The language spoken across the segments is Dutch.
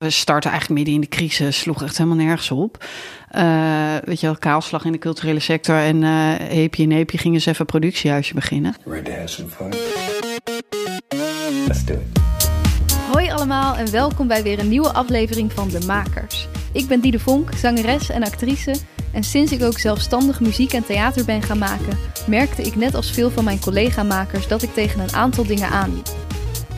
We starten eigenlijk midden in de crisis, sloeg echt helemaal nergens op. Uh, weet je wel, kaalslag in de culturele sector en uh, heepje en heepje gingen ze even een productiehuisje beginnen. Ready to have some fun? Let's do it. Hoi allemaal en welkom bij weer een nieuwe aflevering van De Makers. Ik ben Diede Vonk, zangeres en actrice. En sinds ik ook zelfstandig muziek en theater ben gaan maken, merkte ik net als veel van mijn collega-makers dat ik tegen een aantal dingen aanliep.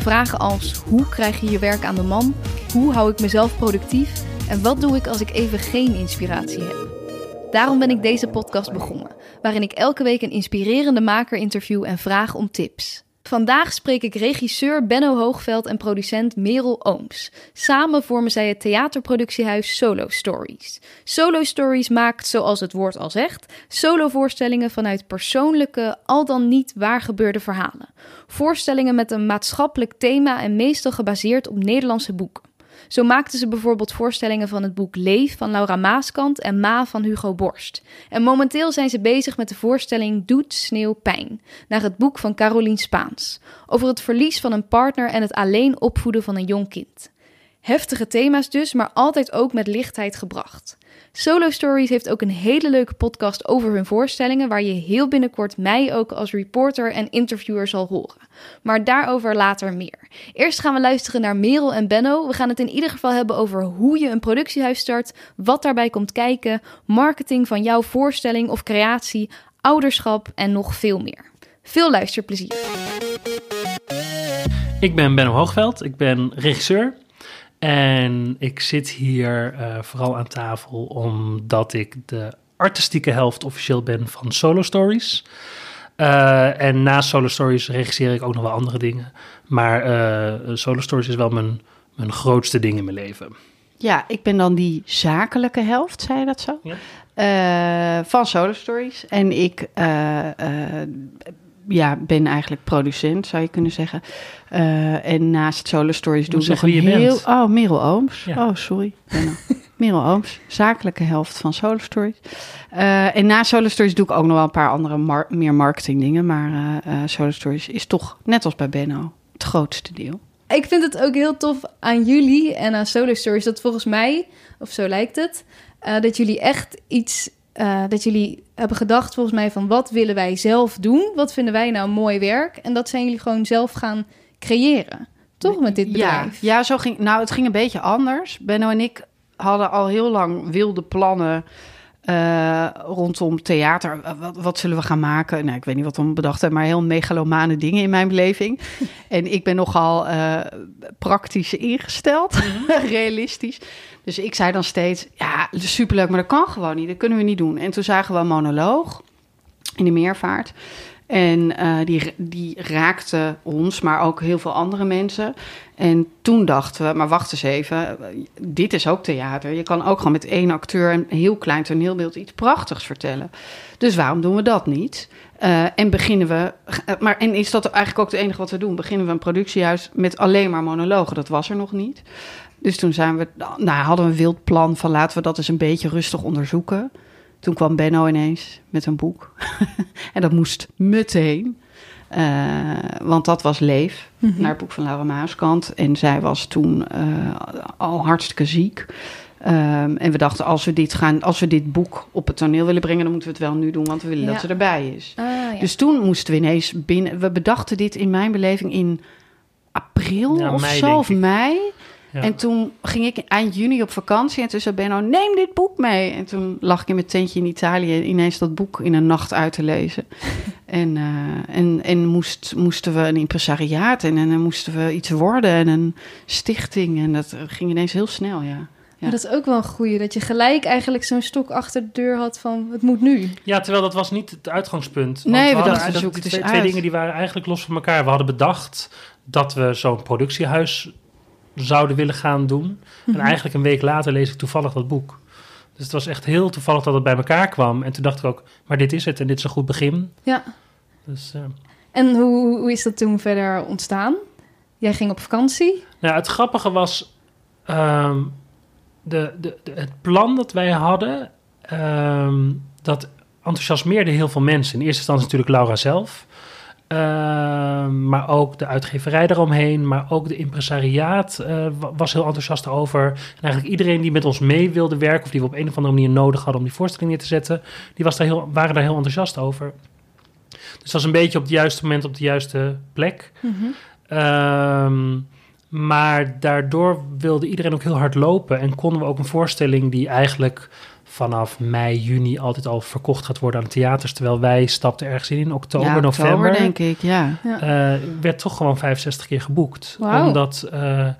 Vragen als hoe krijg je je werk aan de man? Hoe hou ik mezelf productief? En wat doe ik als ik even geen inspiratie heb? Daarom ben ik deze podcast begonnen, waarin ik elke week een inspirerende maker interview en vraag om tips. Vandaag spreek ik regisseur Benno Hoogveld en producent Merel Ooms. Samen vormen zij het theaterproductiehuis Solo Stories. Solo Stories maakt, zoals het woord al zegt, solovoorstellingen vanuit persoonlijke, al dan niet waargebeurde verhalen. Voorstellingen met een maatschappelijk thema en meestal gebaseerd op Nederlandse boeken. Zo maakten ze bijvoorbeeld voorstellingen van het boek Leef van Laura Maaskant en Ma van Hugo Borst. En momenteel zijn ze bezig met de voorstelling Doet Sneeuw Pijn, naar het boek van Carolien Spaans, over het verlies van een partner en het alleen opvoeden van een jong kind. Heftige thema's dus, maar altijd ook met lichtheid gebracht. Solo Stories heeft ook een hele leuke podcast over hun voorstellingen, waar je heel binnenkort mij ook als reporter en interviewer zal horen. Maar daarover later meer. Eerst gaan we luisteren naar Merel en Benno. We gaan het in ieder geval hebben over hoe je een productiehuis start, wat daarbij komt kijken, marketing van jouw voorstelling of creatie, ouderschap en nog veel meer. Veel luisterplezier. Ik ben Benno Hoogveld, ik ben regisseur en ik zit hier uh, vooral aan tafel omdat ik de artistieke helft officieel ben van Solo Stories. Uh, en naast Solo Stories regisseer ik ook nog wel andere dingen. Maar uh, Solo Stories is wel mijn, mijn grootste ding in mijn leven. Ja, ik ben dan die zakelijke helft, zei je dat zo? Ja. Uh, van Solo Stories. En ik ja, ben eigenlijk producent, zou je kunnen zeggen. Uh, en naast Solo Stories doe ik nog een heel... Bent. Oh, Merel Ooms. Ja. Oh, sorry. Merel Ooms, zakelijke helft van Solo Stories. Uh, en na Solo Stories doe ik ook nog wel een paar andere mar meer marketing dingen. Maar uh, Solo Stories is toch, net als bij Benno, het grootste deel. Ik vind het ook heel tof aan jullie en aan Solo Stories... dat volgens mij, of zo lijkt het... dat jullie echt iets uh, dat jullie hebben gedacht, volgens mij, van wat willen wij zelf doen? Wat vinden wij nou mooi werk? En dat zijn jullie gewoon zelf gaan creëren. Toch met dit bedrijf? Ja, ja zo ging, nou, het ging een beetje anders. Benno en ik hadden al heel lang wilde plannen uh, rondom theater. Wat, wat, zullen we gaan maken? Nou, ik weet niet wat we bedacht hebben, maar heel megalomane dingen in mijn beleving. en ik ben nogal uh, praktisch ingesteld, mhm. realistisch. Dus ik zei dan steeds, ja, superleuk, maar dat kan gewoon niet. Dat kunnen we niet doen. En toen zagen we een monoloog in de meervaart. En uh, die, die raakte ons, maar ook heel veel andere mensen. En toen dachten we, maar wacht eens even, dit is ook theater. Je kan ook gewoon met één acteur een heel klein toneelbeeld iets prachtigs vertellen. Dus waarom doen we dat niet? Uh, en beginnen we, uh, maar en is dat eigenlijk ook het enige wat we doen? Beginnen we een productiehuis met alleen maar monologen? Dat was er nog niet. Dus toen zijn we, nou, hadden we een wild plan van laten we dat eens een beetje rustig onderzoeken. Toen kwam Benno ineens met een boek. en dat moest meteen. Uh, want dat was Leef, mhm. naar het boek van Laura Maaskant. En zij was toen uh, al hartstikke ziek. Um, en we dachten, als we, dit gaan, als we dit boek op het toneel willen brengen, dan moeten we het wel nu doen, want we willen ja. dat ze erbij is. Ja. Dus toen moesten we ineens binnen. We bedachten dit in mijn beleving in april ja, of mei, zo, of mei. En toen ging ik eind juni op vakantie en toen zei Benno, neem dit boek mee. En toen lag ik in mijn tentje in Italië ineens dat boek in een nacht uit te lezen. en uh, en, en moest, moesten we een impresariaat en, en dan moesten we iets worden en een stichting. En dat ging ineens heel snel, ja. Ja. Maar dat is ook wel een goeie, dat je gelijk eigenlijk zo'n stok achter de deur had van het moet nu. Ja, terwijl dat was niet het uitgangspunt. Nee, we, we dachten zoek het twee, twee dingen die waren eigenlijk los van elkaar. We hadden bedacht dat we zo'n productiehuis zouden willen gaan doen. En mhm. eigenlijk een week later lees ik toevallig dat boek. Dus het was echt heel toevallig dat het bij elkaar kwam. En toen dacht ik ook, maar dit is het en dit is een goed begin. Ja. Dus, uh... En hoe, hoe is dat toen verder ontstaan? Jij ging op vakantie? Nou, het grappige was, um, de, de, de, het plan dat wij hadden, um, dat enthousiasmeerde heel veel mensen. In eerste instantie natuurlijk Laura zelf. Uh, maar ook de uitgeverij eromheen, maar ook de impresariaat uh, was heel enthousiast over. En eigenlijk iedereen die met ons mee wilde werken, of die we op een of andere manier nodig hadden om die voorstelling neer te zetten, die was daar heel, waren daar heel enthousiast over. Dus dat was een beetje op het juiste moment op de juiste plek. Mm -hmm. maar daardoor wilde iedereen ook heel hard lopen en konden we ook een voorstelling die eigenlijk vanaf mei, juni altijd al verkocht gaat worden aan theaters. Terwijl wij stapten ergens in in oktober, ja, november. Denk ik, ja. ja. Uh, werd toch gewoon 65 keer geboekt. Wow. Omdat uh, uh,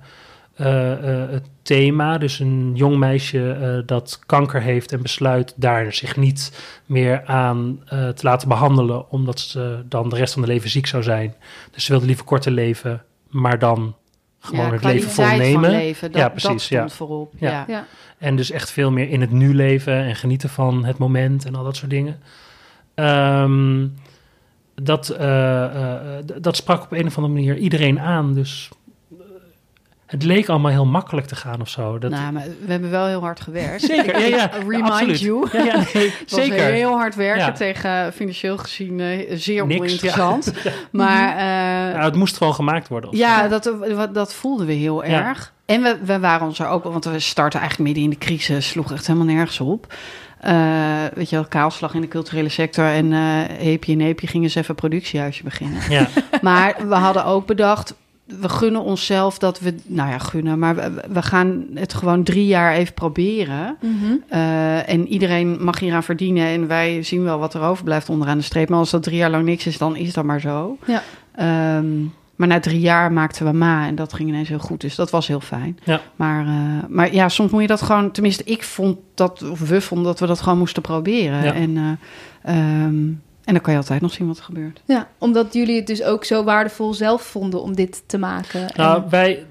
het thema, dus een jong meisje dat kanker heeft en besluit daar zich niet meer aan te laten behandelen, omdat ze dan de rest van de leven ziek zou zijn. Dus ze wilde liever korter leven, maar dan gewoon het leven volnemen. Leven, dat, ja, precies. Dat ja. voorop. Ja. ja. En dus echt veel meer in het nu leven en genieten van het moment en al dat soort dingen. Um, dat, uh, uh, dat sprak op een of andere manier iedereen aan. Dus het leek allemaal heel makkelijk te gaan of zo. Dat... Nou, maar we hebben wel heel hard gewerkt. Zeker, ja, ja. Remind absoluut. you. Ja, ja, nee, zeker. heel hard werken Ja. tegen financieel gezien eh, zeer Niks, oninteressant. Maar uh, Ja, het moest gewoon gemaakt worden. ja, dat, dat voelden we heel erg. En we, we waren ons er ook, want we starten eigenlijk midden in de crisis, sloeg echt helemaal nergens op. Eh, weet je wel, kaalslag in de culturele sector en eh Heepje en Heepje gingen eens even productiehuisje beginnen. Ja, Maar we hadden ook bedacht, we gunnen onszelf dat we, nou ja, gunnen, maar we, we gaan het gewoon drie jaar even proberen. Mhm. Eh, en iedereen mag hieraan verdienen en wij zien wel wat er overblijft onderaan de streep. Maar als dat drie jaar lang niks is, dan is dat maar zo. Ja. Ehm, maar na drie jaar maakten we Ma en dat ging ineens heel goed. Dus dat was heel fijn. Ja. Maar, eh, maar ja, soms moet je dat gewoon... Tenminste, ik vond dat, of we vonden dat we dat gewoon moesten proberen. Ja. En, eh, ehm, en dan kan je altijd nog zien wat er gebeurt. Ja, omdat jullie het dus ook zo waardevol zelf vonden om dit te maken. nou, En- wij,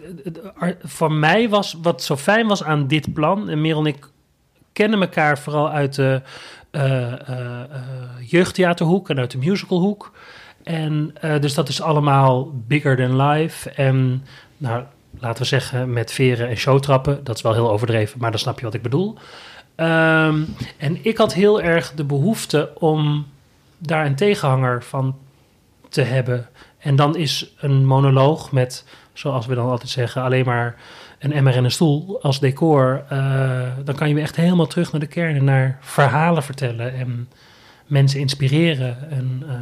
voor mij was wat zo fijn was aan dit plan, en Merel en ik kennen elkaar vooral uit de eh, eh, eh, jeugdtheaterhoek en uit de musicalhoek. En eh, dus dat is allemaal bigger than life. En nou, laten we zeggen met veren en showtrappen. Dat is wel heel overdreven, maar dan snap je wat ik bedoel. Ehm, en ik had heel erg de behoefte om daar een tegenhanger van te hebben. En dan is een monoloog met, zoals we dan altijd zeggen, alleen maar een emmer en een stoel als decor. eh, dan kan je weer echt helemaal terug naar de kern en naar verhalen vertellen en mensen inspireren. En, eh,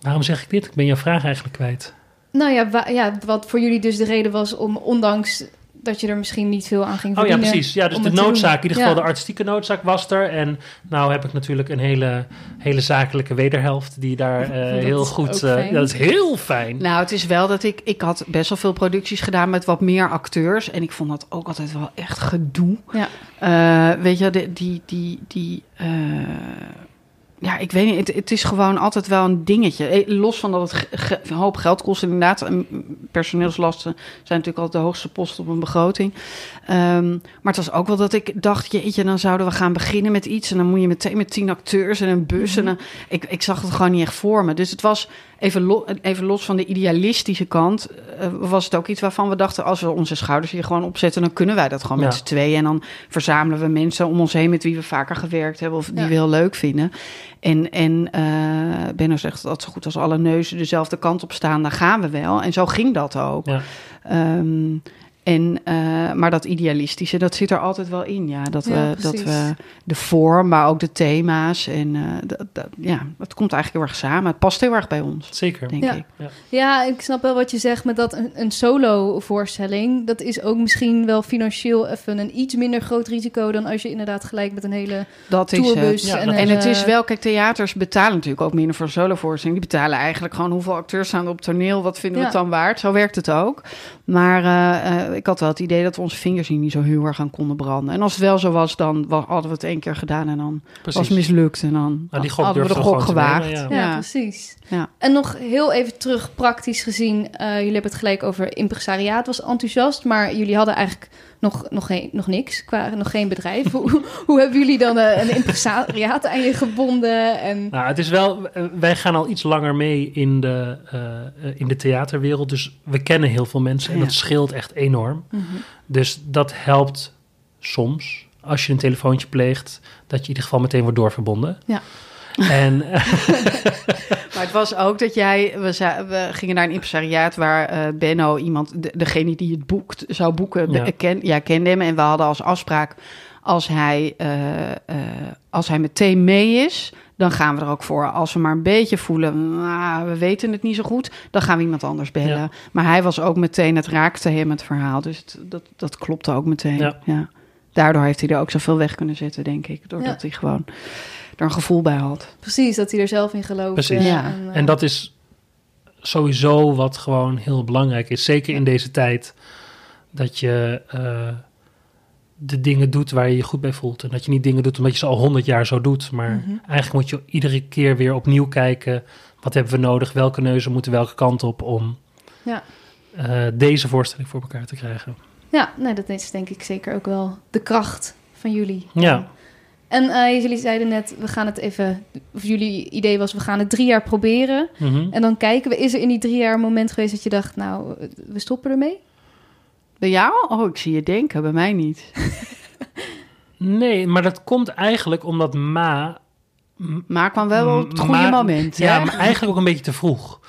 waarom zeg ik dit? Ik ben jouw vraag eigenlijk kwijt. Nou ja, ja, wat voor jullie dus de reden was om, ondanks dat je er misschien niet veel aan ging Oh ja, verdienen... precies. Ja, dus de noodzaak, in ieder geval Ja. de artistieke noodzaak was er. En nou heb ik natuurlijk een hele, hele zakelijke wederhelft die daar eh, heel goed... eh, dat is heel fijn. Nou, het is wel dat ik... Ik had best wel veel producties gedaan met wat meer acteurs. En ik vond dat ook altijd wel echt gedoe. Ja. Eh, weet je, de- die... die, die eh, ja, ik weet niet. Het, is gewoon altijd wel een dingetje. Eh, Los van dat het een hoop geld kost, inderdaad. En personeelslasten zijn natuurlijk altijd de hoogste post op een begroting. Ehm, maar het was ook wel dat ik dacht, jeetje, dan zouden we gaan beginnen met iets. En dan moet je meteen met tien acteurs en een bus. En dan, ik, ik zag het gewoon niet echt voor me. Dus het was even, lo- even los van de idealistische kant. eh, was het ook iets waarvan we dachten, als we onze schouders hier gewoon opzetten, dan kunnen wij dat gewoon Ja. met z'n tweeën. En dan verzamelen we mensen om ons heen met wie we vaker gewerkt hebben of die Ja. we heel leuk vinden. En, en eh Benno zegt dat zo goed als alle neuzen dezelfde kant op staan, dan gaan we wel. En zo ging dat ook. Ja. Ehm, en, eh, maar dat idealistische, dat zit er altijd wel in. Ja, dat, Ja, we, dat we de vorm, maar ook de thema's. En eh, dat, dat- ja, dat komt eigenlijk heel erg samen. Het past heel erg bij ons, Zeker. denk Ja. ik. Ja, ik snap wel wat je zegt met dat een, een solo-voorstelling. Dat is ook misschien wel financieel even een iets minder groot risico dan als je inderdaad gelijk met een hele Dat is tourbus het. Ja, en, En het is eh, wel, kijk, theaters betalen natuurlijk ook minder voor een solovoorstelling. Die betalen eigenlijk gewoon hoeveel acteurs staan op toneel, wat vinden we Ja. het dan waard? Zo werkt het ook. Maar eh, eh, ik had wel het idee dat we onze vingers hier niet zo heel erg aan konden branden. En als het wel zo was, dan hadden we het één keer gedaan en dan was het mislukt. En dan Nou, die gok hadden we de gok gewaagd. nemen, Ja, ja. precies. Ja. En nog heel even terug, praktisch gezien. eh, jullie hebben het gelijk over impresariaat, was enthousiast. Maar jullie hadden eigenlijk nog, nog, geen, nog niks, qua, nog geen bedrijf. hoe, hoe hebben jullie dan eh, een impresariaat aan je gebonden? En, Nou, het is wel, eh, wij gaan al iets langer mee in de, eh, in de theaterwereld. Dus we kennen heel veel mensen en Ja. dat scheelt echt enorm. Mhm. Dus dat helpt soms als je een telefoontje pleegt, dat je in ieder geval meteen wordt doorverbonden. Ja. En Maar het was ook dat jij... We, za- we gingen naar een impresariaat waar eh, Benno iemand... de- degene die het boekt, zou boeken, Ja. ja. Ken, ja, kende hem. En we hadden als afspraak... als hij, eh, eh, als hij meteen mee is... dan gaan we er ook voor. Als we maar een beetje voelen... "Nou, we weten het niet zo goed... dan gaan we iemand anders bellen. Ja. Maar hij was ook meteen... het raakte hem het verhaal. Dus het- dat, dat klopte ook meteen. Ja. Ja. Daardoor heeft hij er ook zoveel weg kunnen zetten, denk ik. Doordat hij gewoon er een gevoel bij had. Precies, dat hij er zelf in geloofde. Precies. Ja. En, eh, En dat is sowieso wat gewoon heel belangrijk is. Zeker in deze tijd. Dat je eh, de dingen doet waar je je goed bij voelt. En dat je niet dingen doet omdat je ze al honderd jaar zo doet. Maar Mhm. eigenlijk moet je iedere keer weer opnieuw kijken. Wat hebben we nodig? Welke neuzen moeten welke kant op om Ja. eh, deze voorstelling voor elkaar te krijgen? Ja, nee, dat is denk ik zeker ook wel de kracht van jullie. Ja. En eh, jullie zeiden net, we gaan het even... Of jullie idee was, we gaan het drie jaar proberen. Mhm. En dan kijken we, is er in die drie jaar een moment geweest dat je dacht... nou, we stoppen ermee? Bij jou? Oh, ik zie je denken. Bij mij niet. Nee, maar dat komt eigenlijk omdat Ma Maar kwam wel op het goede moment. Ja, hè? maar eigenlijk ook een beetje te vroeg.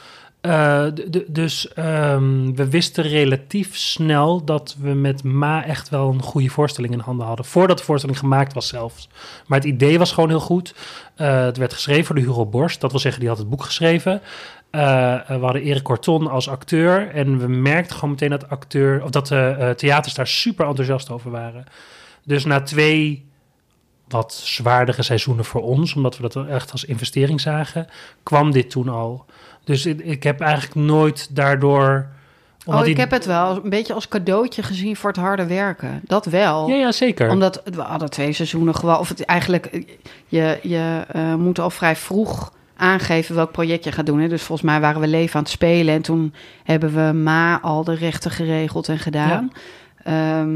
Eh, dus ehm, we wisten relatief snel dat we met Ma echt wel een goede voorstelling in handen hadden. Voordat de voorstelling gemaakt was zelfs. Maar het idee was gewoon heel goed. Eh, het werd geschreven door Hugo Borst. Dat wil zeggen, die had het boek geschreven. Eh, we hadden Erik Corton als acteur. En we merkten gewoon meteen dat, acteur, of dat de theaters daar super enthousiast over waren. Dus na twee wat zwaardere seizoenen voor ons, omdat we dat echt als investering zagen, kwam dit toen al. Dus ik, ik heb eigenlijk nooit daardoor. omdat Oh, ik die- heb het wel een beetje als cadeautje gezien voor het harde werken. Dat wel. Ja, ja, zeker. Omdat we hadden twee seizoenen gewoon... Of het eigenlijk... Je, je eh, moet al vrij vroeg aangeven welk project je gaat doen. Hè? Dus volgens mij waren we leven aan het spelen. En toen hebben we Ma al de rechten geregeld en gedaan. Ehm,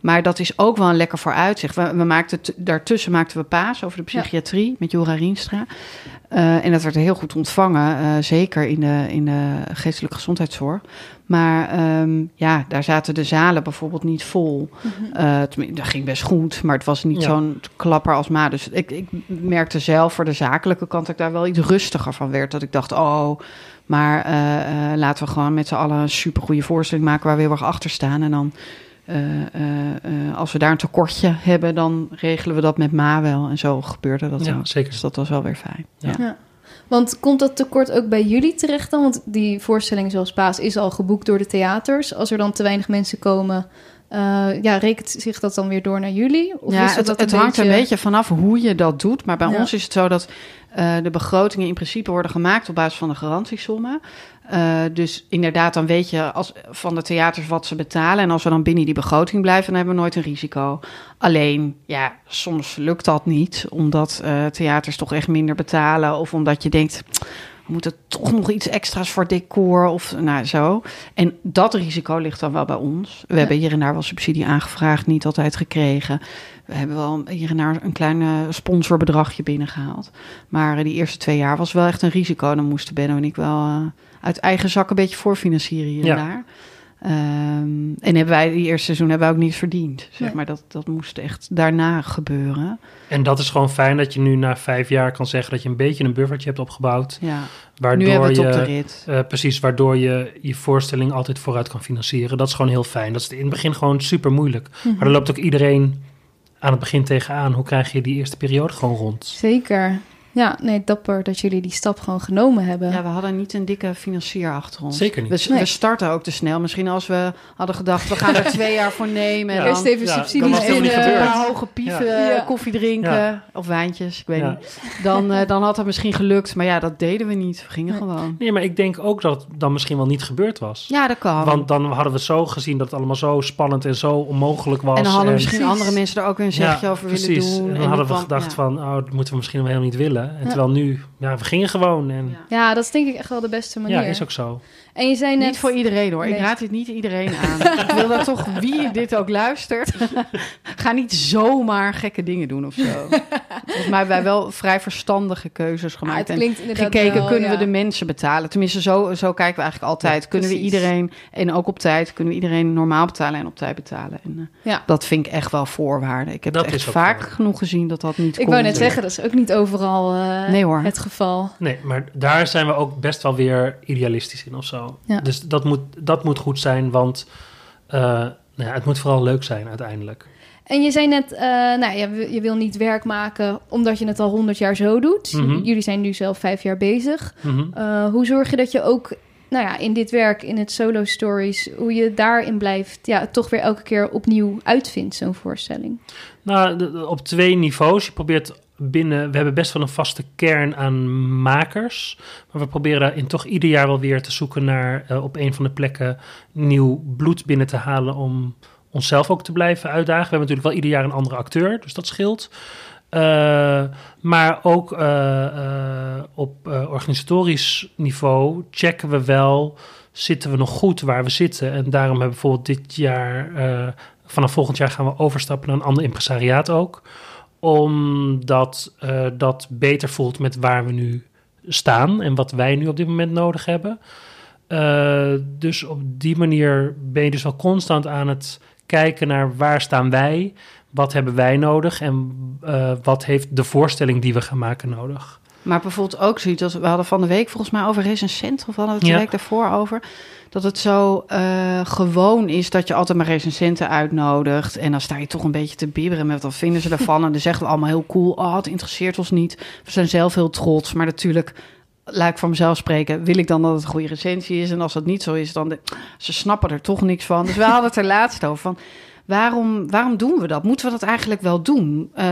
maar dat is ook wel een lekker vooruitzicht. We, we maakten t- daartussen maakten we Paas over de psychiatrie met Jura Rienstra. Eh, en dat werd heel goed ontvangen, eh, zeker in de, in de geestelijke gezondheidszorg. Maar ehm, ja, daar zaten de zalen bijvoorbeeld niet vol. Eh, tenmin- dat ging best goed, maar het was niet Ja. zo'n klapper als Ma. Dus ik, ik merkte zelf voor de zakelijke kant dat ik daar wel iets rustiger van werd. Dat ik dacht, oh, maar eh, eh, laten we gewoon met z'n allen een supergoeie voorstelling maken waar we heel erg achter staan. En dan, als we daar een tekortje hebben, dan regelen we dat met Ma wel. En zo gebeurde dat Ja, ook. zeker. Dus dat was wel weer fijn. Ja. Ja. Want komt dat tekort ook bij jullie terecht dan? Want die voorstelling zoals Paas is al geboekt door de theaters. Als er dan te weinig mensen komen, eh, ja, rekent zich dat dan weer door naar jullie? Of ja, wisselt het, dat het een hangt beetje... een beetje vanaf hoe je dat doet. Maar bij Ja. ons is het zo dat eh, de begrotingen in principe worden gemaakt op basis van de garantiesommen. Eh, dus inderdaad, dan weet je als, van de theaters wat ze betalen. En als we dan binnen die begroting blijven, dan hebben we nooit een risico. Alleen, ja, soms lukt dat niet, omdat eh, theaters toch echt minder betalen. Of omdat je denkt, we moeten toch nog iets extra's voor decor of nou zo. En dat risico ligt dan wel bij ons. We hebben hier en daar wel subsidie aangevraagd, niet altijd gekregen. We hebben wel hier en daar een klein sponsorbedragje binnengehaald. Maar eh, die eerste twee jaar was wel echt een risico. Dan moesten Benno en ik wel uit eigen zak een beetje voorfinancieren hier Ja. en daar. Ehm, en hebben wij die eerste seizoen hebben wij ook niet verdiend. Zeg Nee. maar dat, dat moest echt daarna gebeuren. En dat is gewoon fijn dat je nu na vijf jaar kan zeggen dat je een beetje een buffertje hebt opgebouwd. Ja. Waardoor nu hebben we het je, op de rit. eh, precies, waardoor je je voorstelling altijd vooruit kan financieren. Dat is gewoon heel fijn. Dat is in het begin gewoon super moeilijk. Mhm. Maar er loopt ook iedereen aan het begin tegenaan. Hoe krijg je die eerste periode gewoon rond? Zeker. Ja, nee, dapper dat jullie die stap gewoon genomen hebben. Ja, we hadden niet een dikke financier achter ons. Zeker niet. We, Nee. we starten ook te snel. Misschien als we hadden gedacht, we gaan er twee jaar voor nemen. Ja. en Eerst even Ja, subsidies in, eh, een paar hoge pieven, Ja. eh, koffie drinken Ja. of wijntjes, ik weet Ja. niet. Dan, eh, dan had het misschien gelukt. Maar ja, dat deden we niet. We gingen Nee. gewoon. Nee, maar ik denk ook dat het dan misschien wel niet gebeurd was. Ja, dat kan. Want dan hadden we zo gezien dat het allemaal zo spannend en zo onmogelijk was. en dan hadden misschien andere mensen er ook een zegje over willen precies. doen. En dan nu hadden we gedacht ja. van, oh, dat moeten we misschien wel helemaal niet willen. En Ja. terwijl nu, ja, we gingen gewoon. En Ja. Ja, dat is denk ik echt wel de beste manier. ja, is ook zo. En je zei net... Niet voor iedereen hoor. Ik raad dit niet iedereen aan. ik wil dat toch, wie dit ook luistert, ga niet zomaar gekke dingen doen of zo. Volgens mij hebben wij wel vrij verstandige keuzes Ja, gemaakt. het en klinkt inderdaad gekeken, wel, kunnen ja. we de mensen betalen? Tenminste, zo, zo kijken we eigenlijk altijd. Ja, kunnen we iedereen, en ook op tijd, kunnen we iedereen normaal betalen en op tijd betalen? En eh, Ja. dat vind ik echt wel voorwaarde. Ik heb Dat het echt vaak genoeg gezien dat dat niet Ik kon. wou net zeggen, dat is ook niet overal eh, Nee hoor. het geval. Nee, maar daar zijn we ook best wel weer idealistisch in of zo. Ja. Dus dat moet, dat moet goed zijn, want eh, nou ja, het moet vooral leuk zijn uiteindelijk. En je zei net, eh, nou, je, wil- je wil niet werk maken omdat je het al honderd jaar zo doet. Mhm. Jullie zijn nu zelf vijf jaar bezig. Mhm. Eh, hoe zorg je dat je ook, nou ja, in dit werk, in het solo stories, hoe je daarin blijft, ja, toch weer elke keer opnieuw uitvindt, zo'n voorstelling? Nou, op twee niveaus. Je probeert binnen, we hebben best wel een vaste kern aan makers. Maar we proberen daarin toch ieder jaar wel weer te zoeken naar eh, op een van de plekken nieuw bloed binnen te halen om onszelf ook te blijven uitdagen. We hebben natuurlijk wel ieder jaar een andere acteur, dus dat scheelt. Eh, maar ook eh, op organisatorisch niveau checken we wel, zitten we nog goed waar we zitten? En daarom hebben we bijvoorbeeld dit jaar, vanaf volgend jaar gaan we overstappen naar een ander impresariaat ook. Omdat eh, dat beter voelt met waar we nu staan en wat wij nu op dit moment nodig hebben. Eh, dus op die manier ben je dus wel constant aan het kijken naar waar staan wij, wat hebben wij nodig en eh, wat heeft de voorstelling die we gaan maken nodig. Maar bijvoorbeeld ook zoiets als we hadden van de week volgens mij over recensent of hadden we het de Ja. week daarvoor over. Dat het zo eh, gewoon is dat je altijd maar recensenten uitnodigt. En dan sta je toch een beetje te bibberen met wat vinden ze ervan. En dan zeggen we allemaal heel cool, oh het interesseert ons niet. We zijn zelf heel trots, maar natuurlijk... Laat ik van mezelf spreken, wil ik dan dat het een goede recensie is? En als dat niet zo is, dan... De, ze snappen er toch niks van. Dus we hadden het er laatst over van... Waarom, waarom doen we dat? Moeten we dat eigenlijk wel doen? Eh,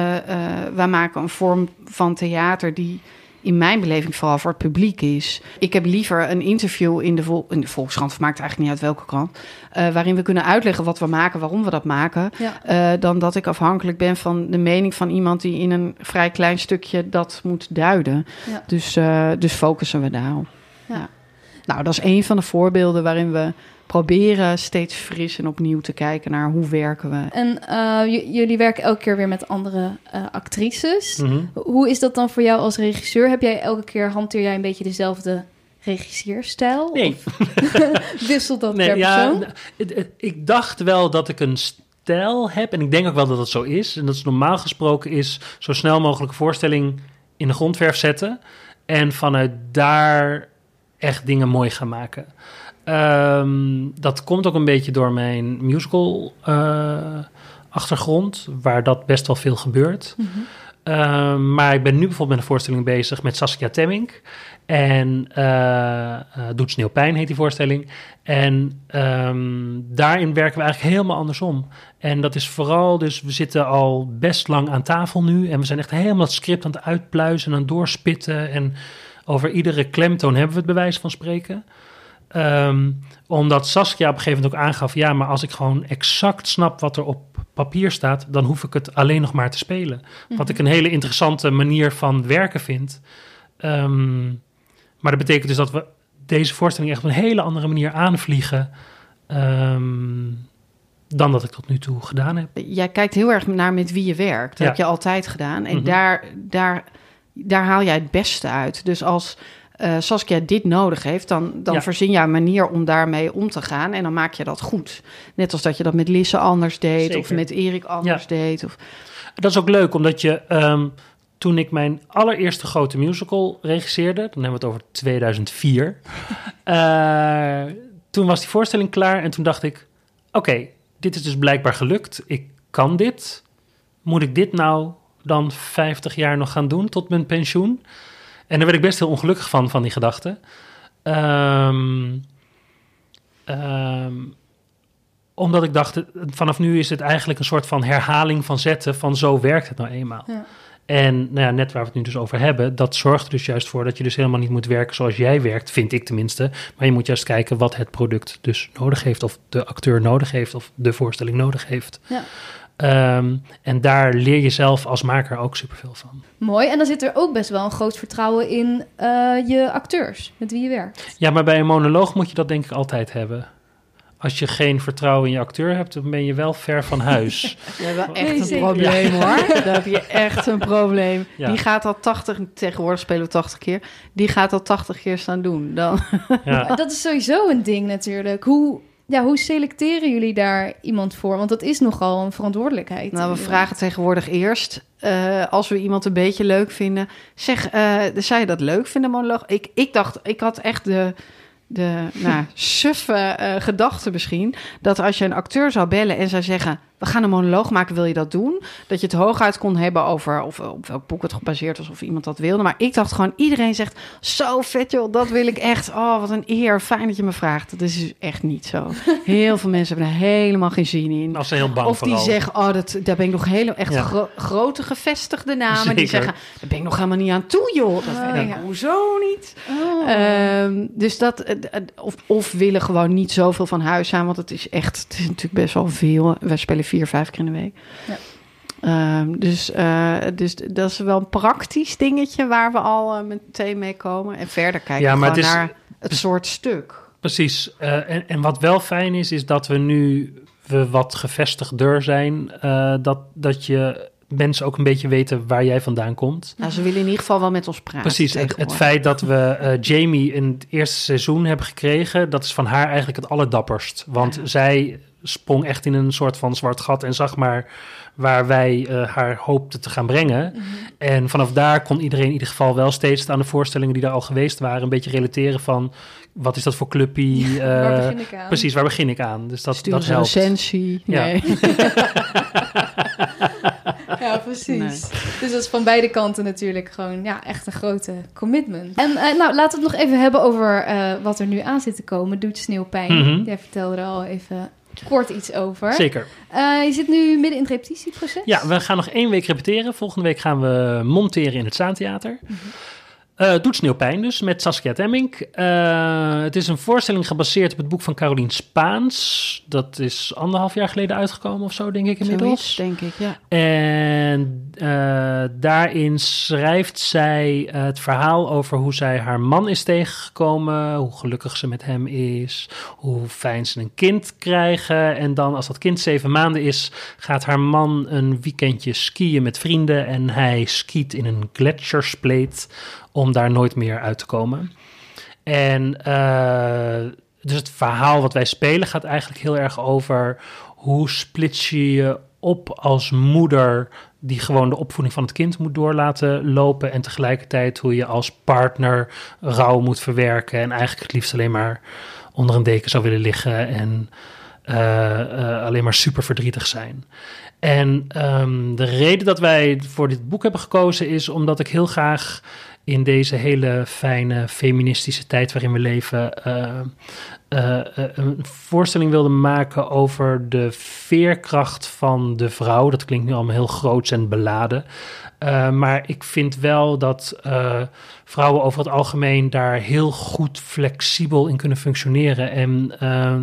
wij maken een vorm van theater die in mijn beleving vooral voor het publiek is. Ik heb liever een interview in de, Vol in de Volkskrant, maakt eigenlijk niet uit welke krant, eh, waarin we kunnen uitleggen wat we maken, waarom we dat maken, Ja. eh, dan dat ik afhankelijk ben van de mening van iemand die in een vrij klein stukje dat moet duiden. Ja. Dus, eh, dus focussen we daarop. Ja. Ja. Nou, dat is een van de voorbeelden waarin we proberen steeds fris en opnieuw te kijken naar hoe werken we. En eh, jullie werken elke keer weer met andere eh, actrices. Mhm. Hoe is dat dan voor jou als regisseur? Heb jij elke keer, hanteer jij een beetje dezelfde regisseerstijl? Nee. Of wisselt dat per ja, persoon? het- ik dacht wel dat ik een stijl heb. En ik denk ook wel dat het zo is. En dat is normaal gesproken is zo snel mogelijk een voorstelling in de grondverf zetten. En vanuit daar echt dingen mooi gaan maken. Ehm, dat komt ook een beetje door mijn musical eh, achtergrond. Waar dat best wel veel gebeurt. Mhm. Ehm, maar ik ben nu bijvoorbeeld met een voorstelling bezig met Saskia Temmink. En eh eh, Doet Sneeuwpijn heet die voorstelling. En ehm, daarin werken we eigenlijk helemaal andersom. En dat is vooral, dus we zitten al best lang aan tafel nu. En we zijn echt helemaal het script aan het uitpluizen en aan het doorspitten. En over iedere klemtoon hebben we het bewijs van spreken. Ehm, omdat Saskia op een gegeven moment ook aangaf... ja, maar als ik gewoon exact snap wat er op papier staat... dan hoef ik het alleen nog maar te spelen. Wat ik een hele interessante manier van werken vind. Ehm, maar dat betekent dus dat we deze voorstelling echt op een hele andere manier aanvliegen... ehm, dan dat ik tot nu toe gedaan heb. Jij kijkt heel erg naar met wie je werkt. Dat Ja. heb je altijd gedaan. En Mhm. daar, daar, daar haal jij het beste uit. Dus als eh, Saskia dit nodig heeft, dan, dan Ja. verzin je een manier om daarmee om te gaan. En dan maak je dat goed. Net als dat je dat met Lisse anders deed. Of met Erik anders deed. Of, Dat is ook leuk, omdat je... ehm, toen ik mijn allereerste grote musical regisseerde... dan hebben we het over 2004... eh, toen was die voorstelling klaar en toen dacht ik... oké, dit is dus blijkbaar gelukt. Ik kan dit. Moet ik dit nou dan 50 jaar nog gaan doen tot mijn pensioen? En daar werd ik best heel ongelukkig van, van die gedachte. Ehm, ehm, omdat ik dacht, vanaf nu is het eigenlijk een soort van herhaling van zetten van zo werkt het nou eenmaal. Ja. En nou ja, net waar we het nu dus over hebben, dat zorgt er dus juist voor dat je dus helemaal niet moet werken zoals jij werkt, vind ik tenminste. Maar je moet juist kijken wat het product dus nodig heeft, of de acteur nodig heeft, of de voorstelling nodig heeft. Ja. Ehm, en daar leer je zelf als maker ook superveel van. Mooi. En dan zit er ook best wel een groot vertrouwen in eh, je acteurs, met wie je werkt. Ja, maar bij een monoloog moet je dat denk ik altijd hebben. als je geen vertrouwen in je acteur hebt, dan ben je wel ver van huis. Je hebt wel Nee, echt een probleem hoor. Daar heb je echt een probleem. Ja. Die gaat al 80, tegenwoordig spelen we 80 keer. Die gaat al 80 keer staan doen. Dan, ja. Dat is sowieso een ding natuurlijk. Hoe, ja, hoe selecteren jullie daar iemand voor? Want dat is nogal een verantwoordelijkheid. nou, we vragen tegenwoordig eerst, eh, als we iemand een beetje leuk vinden, zeg, zou je dat leuk vinden, monoloog? Ik, ik dacht, ik had echt de, de nou, suffe eh, gedachte misschien, dat als je een acteur zou bellen en zou zeggen, we gaan een monoloog maken, wil je dat doen? Dat je het hooguit kon hebben over of op welk boek het gebaseerd was of iemand dat wilde. Maar ik dacht gewoon, iedereen zegt, zo vet joh, dat wil ik echt. Oh, wat een eer, fijn dat je me vraagt. Dat is dus echt niet zo. Heel veel mensen hebben er helemaal geen zin in. Als ze heel bang Of die vooral. zeggen, oh, dat, daar ben ik nog helemaal... Echt Ja. gro- grote gevestigde namen. Die zeggen, daar ben ik nog helemaal niet aan toe, joh. Dat Oh, weet ik, ja. hoezo niet? Oh. Ehm, dus dat... eh, eh, Of, of willen gewoon niet zoveel van huis zijn. Want het is echt... Het is natuurlijk best wel veel. Wij spelen vier, vijf keer in de week. Ja. Ehm, dus, eh, dus dat is wel een praktisch dingetje... waar we al eh, meteen mee komen. En verder kijken Ja, we maar gewoon het is- naar het soort stuk. Precies. Eh, en, en wat wel fijn is, is dat we nu we wat gevestigder zijn. eh, dat, dat je mensen ook een beetje weten waar jij vandaan komt. Nou, ze willen in ieder geval wel met ons praten. Precies, het, het feit dat we eh, Jamie in het eerste seizoen hebben gekregen, dat is van haar eigenlijk het allerdapperst. Want Ja. zij sprong echt in een soort van zwart gat en zag maar waar wij eh, haar hoopten te gaan brengen. Mhm. En vanaf daar kon iedereen in ieder geval wel steeds aan de voorstellingen die daar al geweest waren, een beetje relateren van wat is dat voor clubpie? Waar eh, begin ik aan? Precies, waar begin ik aan? Dus dat, Stuur dat helpt. recensie. Ja. Nee. Ja, precies. Dus dat is van beide kanten natuurlijk gewoon ja, echt een grote commitment. En eh, nou, laten we het nog even hebben over eh, wat er nu aan zit te komen. Doet sneeuwpijn. Mhm. Jij vertelde er al even kort iets over. Zeker. Eh, je zit nu midden in het repetitieproces. Ja, we gaan nog één week repeteren. Volgende week gaan we monteren in het Zaantheater. Eh Doet sneeuwpijn dus, met Saskia Temmink. Eh, het is een voorstelling gebaseerd op het boek van Carolien Spaans. Dat is anderhalf jaar geleden uitgekomen of zo, denk ik inmiddels. Zoiets, denk ik, ja. En eh, daarin schrijft zij het verhaal over hoe zij haar man is tegengekomen, hoe gelukkig ze met hem is, hoe fijn ze een kind krijgen. En dan, als dat kind zeven maanden is, gaat haar man een weekendje skiën met vrienden en hij skiet in een gletsjerspleet om daar nooit meer uit te komen. En eh, dus het verhaal wat wij spelen gaat eigenlijk heel erg over hoe splits je je op als moeder die gewoon de opvoeding van het kind moet door laten lopen en tegelijkertijd hoe je als partner rouw moet verwerken en eigenlijk het liefst alleen maar onder een deken zou willen liggen en alleen maar super verdrietig zijn. En ehm, de reden dat wij voor dit boek hebben gekozen is omdat ik heel graag in deze hele fijne feministische tijd waarin we leven eh, eh, eh, een voorstelling wilde maken over de veerkracht van de vrouw. Dat klinkt nu allemaal heel groots en beladen. Eh, maar ik vind wel dat eh, vrouwen over het algemeen daar heel goed flexibel in kunnen functioneren. En eh,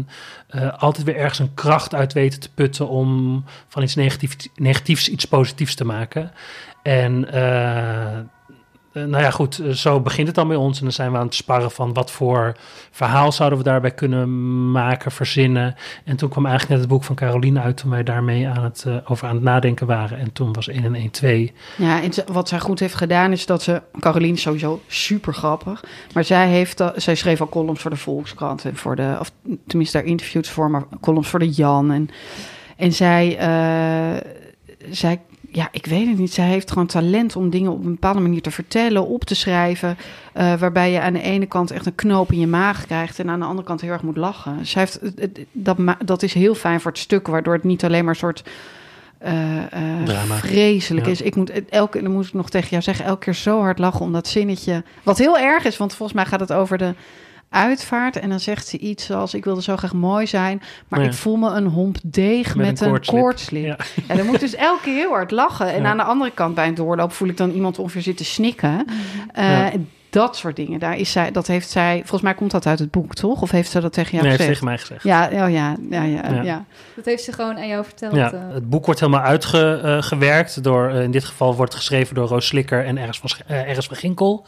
eh, altijd weer ergens een kracht uit weten te putten om van iets negatief, negatiefs iets positiefs te maken. En nou ja, goed, eh, zo begint het dan bij ons. En dan zijn we aan het sparren van wat voor verhaal zouden we daarbij kunnen maken, verzinnen. En toen kwam eigenlijk net het boek van Caroline uit toen wij daarmee aan het, eh, over aan het nadenken waren. En toen was 1 en 1 2. Ja, en wat zij goed heeft gedaan is dat ze... Caroline is sowieso super grappig. Maar zij, heeft, zij schreef al columns voor de Volkskrant. En voor de, of tenminste daar interviews voor, maar columns voor de Jan. En, en zij, eh, zij... Ja, ik weet het niet. Zij heeft gewoon talent om dingen op een bepaalde manier te vertellen, op te schrijven. eh, waarbij je aan de ene kant echt een knoop in je maag krijgt en aan de andere kant heel erg moet lachen. Zij heeft, het- het- dat, dat is heel fijn voor het stuk, waardoor het niet alleen maar een soort eh, eh, Drama. vreselijk Ja. is. Ik moet elke, dan moet ik nog tegen jou zeggen, elke keer zo hard lachen om dat zinnetje. Wat heel erg is, want volgens mij gaat het over de uitvaart. En dan zegt ze iets zoals: Ik wilde zo graag mooi zijn, maar Ja. ik voel me een homp deeg met, een koortslip. Ja. Ja, dan moet ik dus elke keer heel hard lachen. En Ja. aan de andere kant bij een doorloop voel ik dan iemand ongeveer zitten snikken. Eh, Ja. Dat soort dingen. Daar is zij, dat heeft zij, volgens mij komt dat uit het boek, toch? Of heeft ze dat tegen jou Nee, heeft gezegd? tegen mij gezegd. Ja, oh ja, ja, ja, Ja. ja. Dat heeft ze gewoon aan jou verteld. Ja, eh. het boek wordt helemaal uitgewerkt door, eh, in dit geval wordt het geschreven door Roos Slikker en Ernst van, eh, Ernst van Ginkel.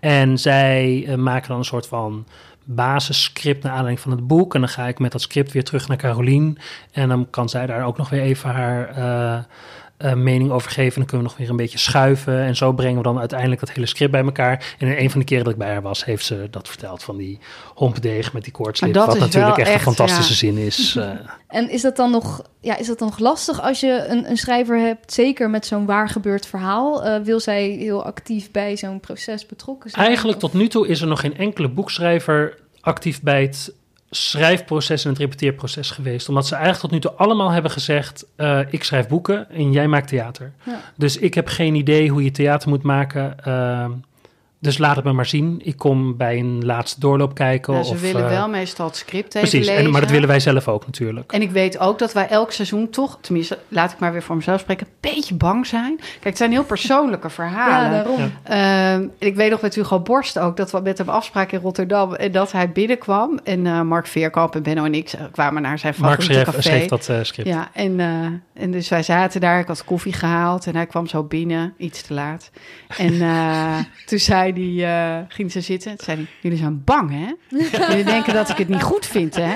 En zij eh, maken dan een soort van basisscript naar aanleiding van het boek. En dan ga ik met dat script weer terug naar Carolien. En dan kan zij daar ook nog weer even haar eh, mening over geven. En dan kunnen we nog weer een beetje schuiven. En zo brengen we dan uiteindelijk dat hele script bij elkaar. En in een van de keren dat ik bij haar was, heeft ze dat verteld van die hompedeeg met die koortslip. Wat is natuurlijk echt, echt, een fantastische ja. zin is. eh. En is dat dan nog, ja, is dat dan nog lastig als je een, een schrijver hebt, zeker met zo'n waar gebeurd verhaal? Eh, wil zij heel actief bij zo'n proces betrokken zijn? Eigenlijk Of- tot nu toe is er nog geen enkele boekschrijver actief bij het schrijfproces en het repeteerproces geweest. Omdat ze eigenlijk tot nu toe allemaal hebben gezegd... eh, ik schrijf boeken en jij maakt theater. Ja. Dus ik heb geen idee hoe je theater moet maken. ehm, dus laat het me maar zien. Ik kom bij een laatste doorloop kijken. Ja, ze of, willen eh, wel meestal het script even Precies, lezen. en, maar dat willen wij zelf ook natuurlijk. En ik weet ook dat wij elk seizoen toch, tenminste, laat ik maar weer voor mezelf spreken, een beetje bang zijn. Kijk, het zijn heel persoonlijke Ja, verhalen. daarom. Ja. Ehm, en ik weet nog met Hugo Borst ook dat we met hem afspraken in Rotterdam en dat hij binnenkwam. En eh, Mark Veerkamp en Benno en ik kwamen naar zijn Mark favoriete schreef, café. schreef dat eh, script. Ja, en, en dus wij zaten daar. Ik had koffie gehaald en hij kwam zo binnen, iets te laat. En toen zei hij, eh, ging ze zitten. Toen zei hij, jullie zijn bang, hè? Jullie denken dat ik het niet goed vind, hè?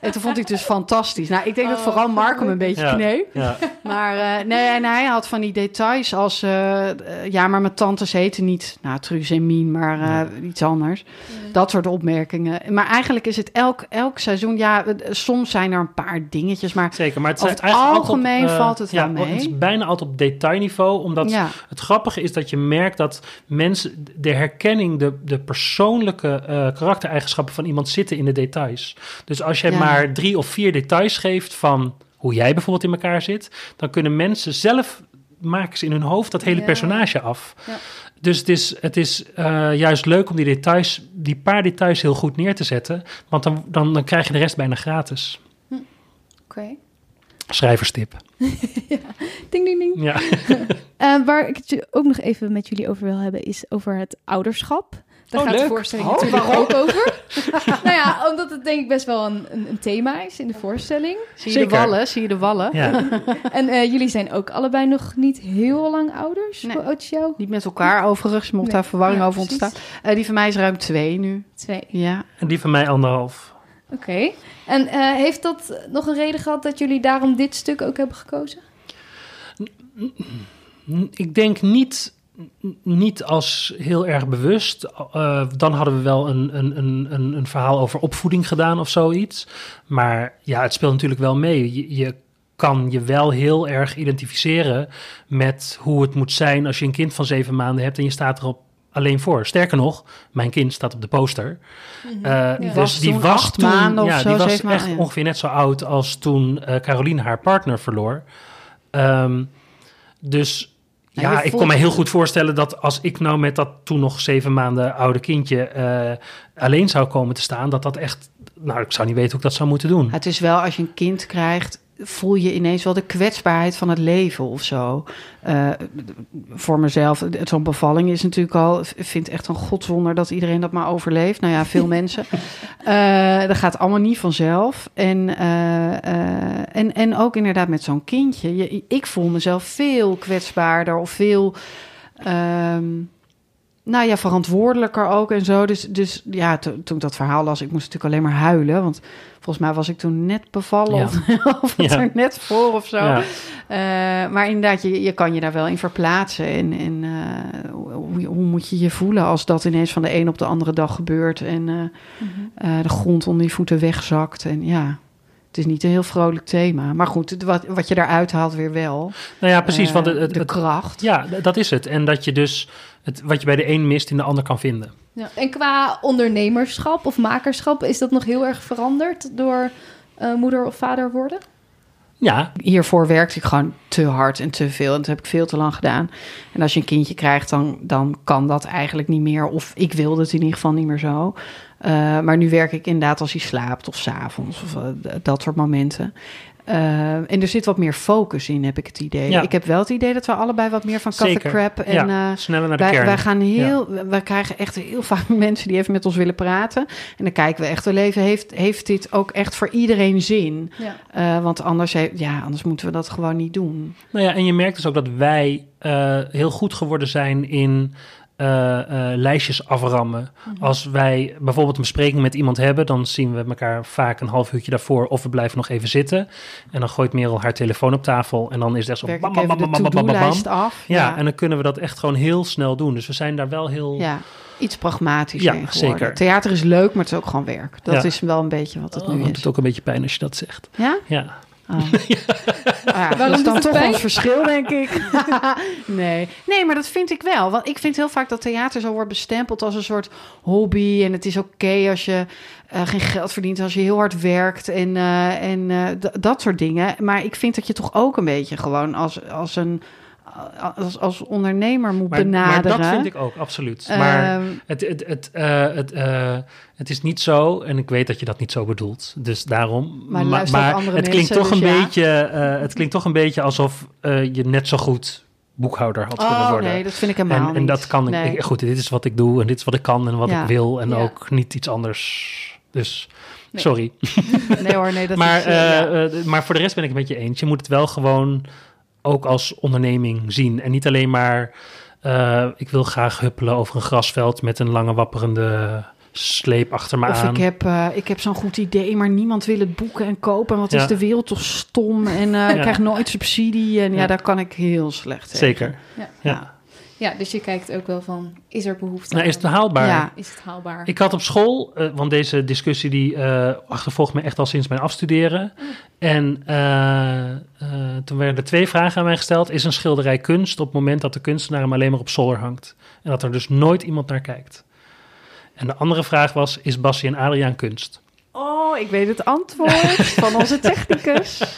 En toen vond ik het dus fantastisch. Nou, ik denk dat Oh, vooral Mark hem een beetje Ja. kneep. Ja. Maar eh, nee, en hij had van die details als... eh, ja, maar mijn tantes heten niet... Nou, Truus en Mien, maar eh, iets anders. Dat soort opmerkingen. Maar eigenlijk is het elk, elk seizoen... Ja, soms zijn er een paar dingetjes, maar... Zeker, maar het, Over het eigenlijk altijd op, algemeen valt het ja, wel mee. Het is bijna altijd op detailniveau, omdat ja, Het grappige is dat je merkt dat mensen de herkenning, de, de persoonlijke eh, karaktereigenschappen van iemand zitten in de details. Dus als jij Ja. maar drie of vier details geeft van hoe jij bijvoorbeeld in elkaar zit, dan kunnen mensen zelf maken ze in hun hoofd dat hele Ja. personage af. Ja. Dus het is, het is eh, juist leuk om die details, die paar details heel goed neer te zetten, want dan, dan, dan krijg je de rest bijna gratis. Oké. Schrijverstip. Ding, ding, ding. Ja. Eh, waar ik het ook nog even met jullie over wil hebben, is over het ouderschap. Daar Oh, gaat de voorstelling Oh, natuurlijk waarom? ook over. nou ja, omdat het denk ik best wel een, een, een thema is in de voorstelling. zie je Zeker. de wallen? Zie je de wallen? ja. En eh, jullie zijn ook allebei nog niet heel lang ouders. Nee. Hoe oud is jou? Niet met elkaar overigens, mocht Nee. daar verwarring Ja, over ontstaan. Eh, die van mij is ruim twee nu. Twee. Ja. En die van mij anderhalf. Oké. En eh, heeft dat nog een reden gehad dat jullie daarom dit stuk ook hebben gekozen? Ik denk niet, niet als heel erg bewust. Eh, dan hadden we wel een, een, een, een, een verhaal over opvoeding gedaan of zoiets. Maar ja, het speelt natuurlijk wel mee. Je, je kan je wel heel erg identificeren met hoe het moet zijn als je een kind van zeven maanden hebt en je staat erop alleen voor. Sterker nog, mijn kind staat op de poster. Eh, Die dus was die toen was acht toen, maanden of ja, zo, die was echt maanden, ongeveer net zo oud als toen eh Caroline haar partner verloor. Ehm, dus ja, ik kon me heel goed voorstellen dat als ik nou met dat toen nog zeven maanden oude kindje eh, alleen zou komen te staan, dat dat echt, nou, ik zou niet weten hoe ik dat zou moeten doen. Het is wel, als je een kind krijgt, voel je ineens wel de kwetsbaarheid van het leven of zo. Eh, voor mezelf, zo'n bevalling is natuurlijk al... Ik vind echt een godswonder dat iedereen dat maar overleeft. Nou ja, veel mensen. Eh, dat gaat allemaal niet vanzelf. En, eh, en, en ook inderdaad met zo'n kindje. Je, ik voel mezelf veel kwetsbaarder of veel... ehm, nou ja, verantwoordelijker ook en zo. Dus, dus ja, to- toen ik dat verhaal las, ik moest natuurlijk alleen maar huilen. Want volgens mij was ik toen net bevallen Ja. of, of het Ja. er net voor of zo. Ja. Eh, maar inderdaad, je, je kan je daar wel in verplaatsen. En, en eh, hoe, hoe moet je je voelen als dat ineens van de een op de andere dag gebeurt... en eh, eh, de grond onder je voeten wegzakt. En ja, het is niet een heel vrolijk thema. Maar goed, het- wat, wat je daaruit haalt weer wel. Nou ja, precies. Eh, want het, het- de het- kracht. ja, dat is het. En dat je dus het, wat je bij de een mist in de ander kan vinden. Ja. En qua ondernemerschap of makerschap, is dat nog heel erg veranderd door eh, moeder of vader worden? Ja, hiervoor werkte ik gewoon te hard en te veel. En dat heb ik veel te lang gedaan. En als je een kindje krijgt, dan, dan kan dat eigenlijk niet meer. Of ik wilde het in ieder geval niet meer zo. Eh, maar nu werk ik inderdaad als hij slaapt of s'avonds of eh, dat soort momenten. Eh, en er zit wat meer focus in, heb ik het idee. Ja. Ik heb wel het idee dat we allebei wat meer van coffee zeker. crap en ja, eh, sneller naar de wij, kern. wij gaan heel, wij krijgen echt heel vaak mensen die even met ons willen praten. En dan kijken we echt, we leven, heeft, heeft dit ook echt voor iedereen zin? Ja. Eh, want anders, he- ja, anders moeten we dat gewoon niet doen. Nou ja, en je merkt dus ook dat wij eh, heel goed geworden zijn in eh, eh, lijstjes aframmen. Mhm. Als wij bijvoorbeeld een bespreking met iemand hebben, dan zien we elkaar vaak een half uurtje daarvoor of we blijven nog even zitten. En dan gooit Merel haar telefoon op tafel en dan is het echt zo bam, bam, bam, bam, bam, bam, bam. to-do-lijst af. Ja, en dan kunnen we dat echt gewoon heel snel doen. Dus we zijn daar wel heel... ja, iets pragmatisch Ja, in geworden. zeker. Theater is leuk, maar het is ook gewoon werk. Dat Ja. is wel een beetje wat het Oh, nu het is. doet ook een beetje pijn als je dat zegt. Ja? Ja. Oh. Ah, ja, dat is dan toch wel een verschil, denk ik. nee. nee, maar dat vind ik wel. Want ik vind heel vaak dat theater zo wordt bestempeld als een soort hobby. En het is oké als je eh, geen geld verdient, als je heel hard werkt en, eh, en eh, dat soort dingen. Maar ik vind dat je toch ook een beetje gewoon als, als een als, als ondernemer moet Maar, maar benaderen. dat vind ik ook, absoluut. Maar Ehm, het, het, het, eh, het, eh, het is niet zo, en ik weet dat je dat niet zo bedoelt, dus daarom. Maar andere het klinkt toch een dus ja. beetje, eh, het klinkt toch een beetje alsof je net zo goed boekhouder had kunnen oh worden. nee, dat vind ik helemaal en, niet. en dat kan ik. Nee. ik- Goed, dit is wat ik doe en dit is wat ik kan en wat Ja. ik wil en Ja. ook niet iets anders. Dus Nee. sorry. Nee hoor, nee, dat maar, is... maar voor de rest ben ik het met je eens. Je moet het wel gewoon ook als onderneming zien. En niet alleen maar, eh, ik wil graag huppelen over een grasveld met een lange wapperende sleep achter me Of aan. ik heb, eh, ik heb zo'n goed idee, maar niemand wil het boeken en kopen. En wat Ja. is de wereld toch stom? En eh, ik krijg nooit subsidie. En ja, Ja. daar kan ik heel slecht tegen. Zeker. Ja. Ja. Dus je kijkt ook wel van, is er behoefte Nou, is aan? het haalbaar? Ja. Is het haalbaar? Ik had op school, eh, want deze discussie die eh, achtervolgt me echt al sinds mijn afstuderen. En eh, eh, toen werden er twee vragen aan mij gesteld. Is een schilderij kunst op het moment dat de kunstenaar hem alleen maar op zolder hangt? En dat er dus nooit iemand naar kijkt. En de andere vraag was, is Bassie en Adriaan kunst? Oh, ik weet het antwoord van onze technicus.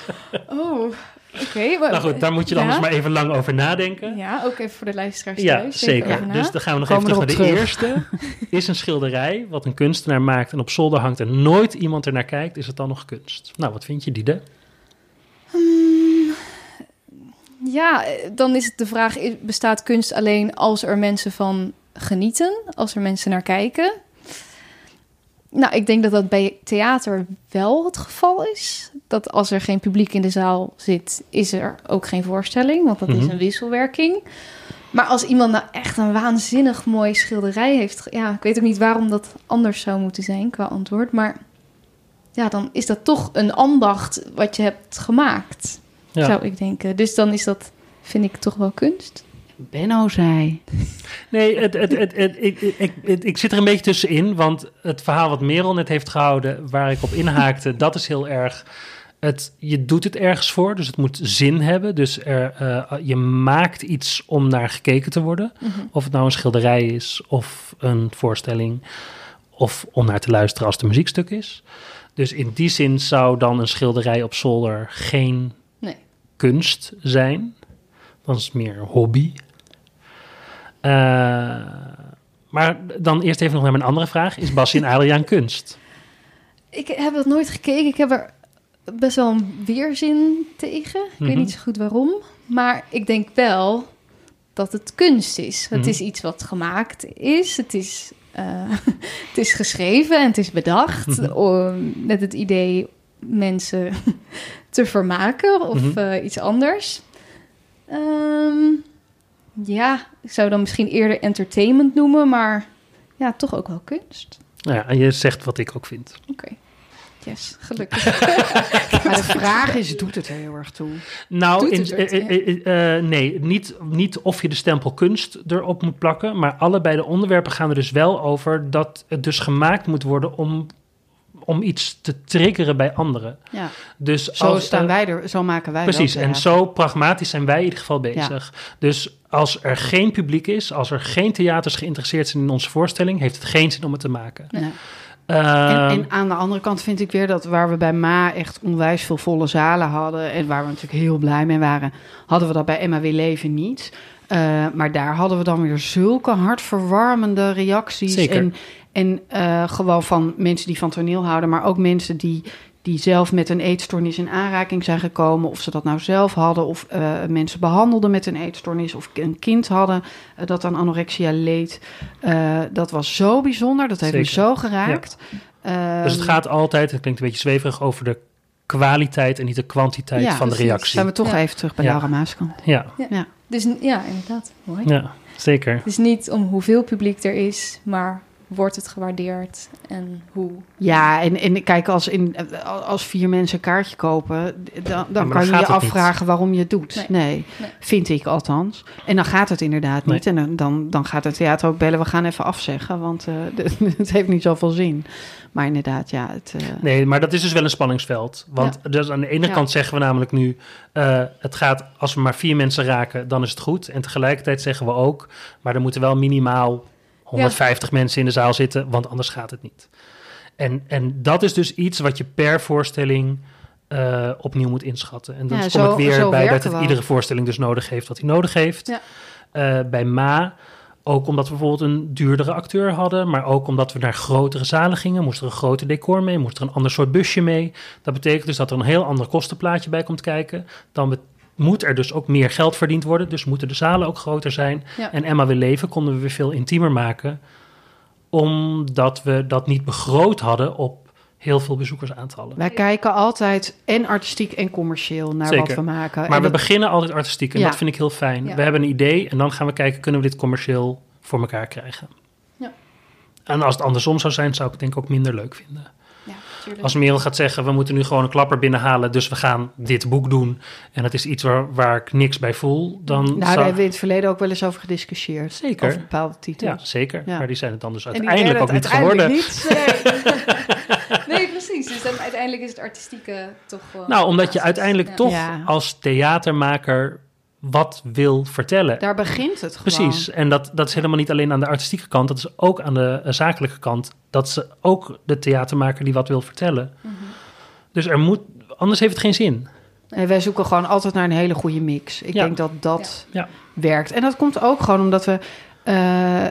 Oh, oké. maar- Nou goed, daar moet je dan Ja? dus maar even lang over nadenken. Ja, ook even voor de luisteraars Ja, thuis. Zeker. Dus dan gaan we nog Komen even terug naar de eerste. Is een schilderij wat een kunstenaar maakt en op zolder hangt en nooit iemand er naar kijkt, is het dan nog kunst? Nou, wat vind je, Diede? Hmm, ja, dan is het de vraag, bestaat kunst alleen als er mensen van genieten? Als er mensen naar kijken? Nou, ik denk dat dat bij theater wel het geval is. Dat als er geen publiek in de zaal zit, is er ook geen voorstelling, want dat is Mhm. een wisselwerking. Maar als iemand nou echt een waanzinnig mooi schilderij heeft... Ja, ik weet ook niet waarom dat anders zou moeten zijn qua antwoord. Maar ja, dan is dat toch een ambacht wat je hebt gemaakt, Ja. zou ik denken. Dus dan is dat, vind ik, toch wel kunst. Benno zei. Nee, het, het, het, ik, ik, ik, ik zit er een beetje tussenin, want het verhaal wat Merel net heeft gehouden, waar ik op inhaakte, dat is heel erg. Het, je doet het ergens voor, dus het moet zin hebben. Dus er, eh, je maakt iets om naar gekeken te worden. Of het nou een schilderij is, of een voorstelling, of om naar te luisteren als het een muziekstuk is. Dus in die zin zou dan een schilderij op zolder geen Nee. kunst zijn. Dan is het meer hobby. Eh, maar dan eerst even nog naar mijn andere vraag. Is Bassie en Adriaan kunst? Ik heb dat nooit gekeken. Ik heb er best wel een weerzin tegen. Ik weet Mhm. niet zo goed waarom. Maar ik denk wel dat het kunst is. Het Mhm. is iets wat gemaakt is. Het is, eh, het is geschreven en het is bedacht. Mhm. om, met het idee mensen te vermaken of eh, iets anders. Ehm, ja, ik zou dan misschien eerder entertainment noemen, maar ja, toch ook wel kunst. Nou ja, en je zegt wat ik ook vind. Oké. Yes, gelukkig. Maar de vraag is, doet het er heel erg toe? Nou, in- het er eh, eh, eh, nee, niet, niet of je de stempel kunst erop moet plakken, maar allebei de onderwerpen gaan er dus wel over dat het dus gemaakt moet worden om, om iets te triggeren bij anderen. Ja. Dus Zo als, staan wij er, zo maken wij Precies, en zo pragmatisch zijn wij in ieder geval bezig. Dus als er geen publiek is, als er geen theaters geïnteresseerd zijn in onze voorstelling, heeft het geen zin om het te maken. Ehm, En, en aan de andere kant vind ik weer dat waar we bij Ma echt onwijs veel volle zalen hadden... en waar we natuurlijk heel blij mee waren... hadden we dat bij Emma Weer Leven niet. Eh, maar daar hadden we dan weer zulke hartverwarmende reacties. Zeker. En, en eh, gewoon van mensen die van toneel houden... maar ook mensen die, die zelf met een eetstoornis in aanraking zijn gekomen... of ze dat nou zelf hadden... of eh, mensen behandelden met een eetstoornis... of een kind hadden eh, dat aan anorexia leed. Eh, dat was zo bijzonder, dat heeft me Zeker. zo geraakt. dus het Ehm, gaat altijd, het klinkt een beetje zweverig, over de kwaliteit en niet de kwantiteit Ja, van de reactie. Zijn we toch Ja. even terug bij Ja. Laura Maaskant. Ja, Dus n- ja, inderdaad. Mooi. ja, zeker. Het is niet om hoeveel publiek er is, maar wordt het gewaardeerd en hoe. Ja, en, en kijk, als, in, als vier mensen een kaartje kopen, dan, dan kan je je niet. afvragen waarom je het doet. Nee. Nee. Nee. vind ik althans. En dan gaat het inderdaad Nee. niet. En dan, dan, dan gaat het theater ook bellen, we gaan even afzeggen, want eh, het heeft niet zoveel zin. Maar inderdaad, ja, het... eh, Nee, maar dat is dus wel een spanningsveld. Want dus aan de ene Ja. kant zeggen we namelijk nu... eh, het gaat, als we maar vier mensen raken, dan is het goed. En tegelijkertijd zeggen we ook... maar er moeten wel minimaal 150 mensen in de zaal zitten... want anders gaat het niet. En, en dat is dus iets wat je per voorstelling eh, opnieuw moet inschatten. En dan Ja, kom zo- ik weer bij dat het iedere voorstelling dus nodig heeft wat hij nodig heeft. Ja. Eh, bij Ma... Ook omdat we bijvoorbeeld een duurdere acteur hadden, maar ook omdat we naar grotere zalen gingen, moest er een groter decor mee, moest er een ander soort busje mee. Dat betekent dus dat er een heel ander kostenplaatje bij komt kijken. Dan moet er dus ook meer geld verdiend worden, dus moeten de zalen ook groter zijn. Ja. En Emma wil leven konden we weer veel intiemer maken, omdat we dat niet begroot hadden op heel veel bezoekersaantallen. wij kijken altijd en artistiek en commercieel naar Zeker. wat we maken. Maar En we dat- beginnen altijd artistiek en Ja. dat vind ik heel fijn. Ja. We hebben een idee en dan gaan we kijken, kunnen we dit commercieel voor elkaar krijgen? Ja. En als het andersom zou zijn, zou ik het denk ik ook minder leuk vinden. Tuurlijk. Als Merel gaat zeggen, we moeten nu gewoon een klapper binnenhalen, dus we gaan dit boek doen. En het is iets waar, waar ik niks bij voel, dan nou, daar zou- hebben we in het verleden ook wel eens over gediscussieerd. Zeker. Over bepaalde titels. Ja, zeker. Ja. Maar die zijn het dan dus die uiteindelijk ook niet geworden. niet. Nee, precies. Dus dan uiteindelijk is het artistieke toch. Nou, omdat je uiteindelijk Ja. toch Ja. als theatermaker wat wil vertellen. Daar begint het gewoon. Precies. En dat, dat is helemaal niet alleen aan de artistieke kant, dat is ook aan de eh, zakelijke kant. Dat ze ook de theatermaker die wat wil vertellen. Mhm. Dus er moet, anders heeft het geen zin. En wij zoeken gewoon altijd naar een hele goede mix. Ik Ja. denk dat dat Ja. werkt. En dat komt ook gewoon omdat we... eh,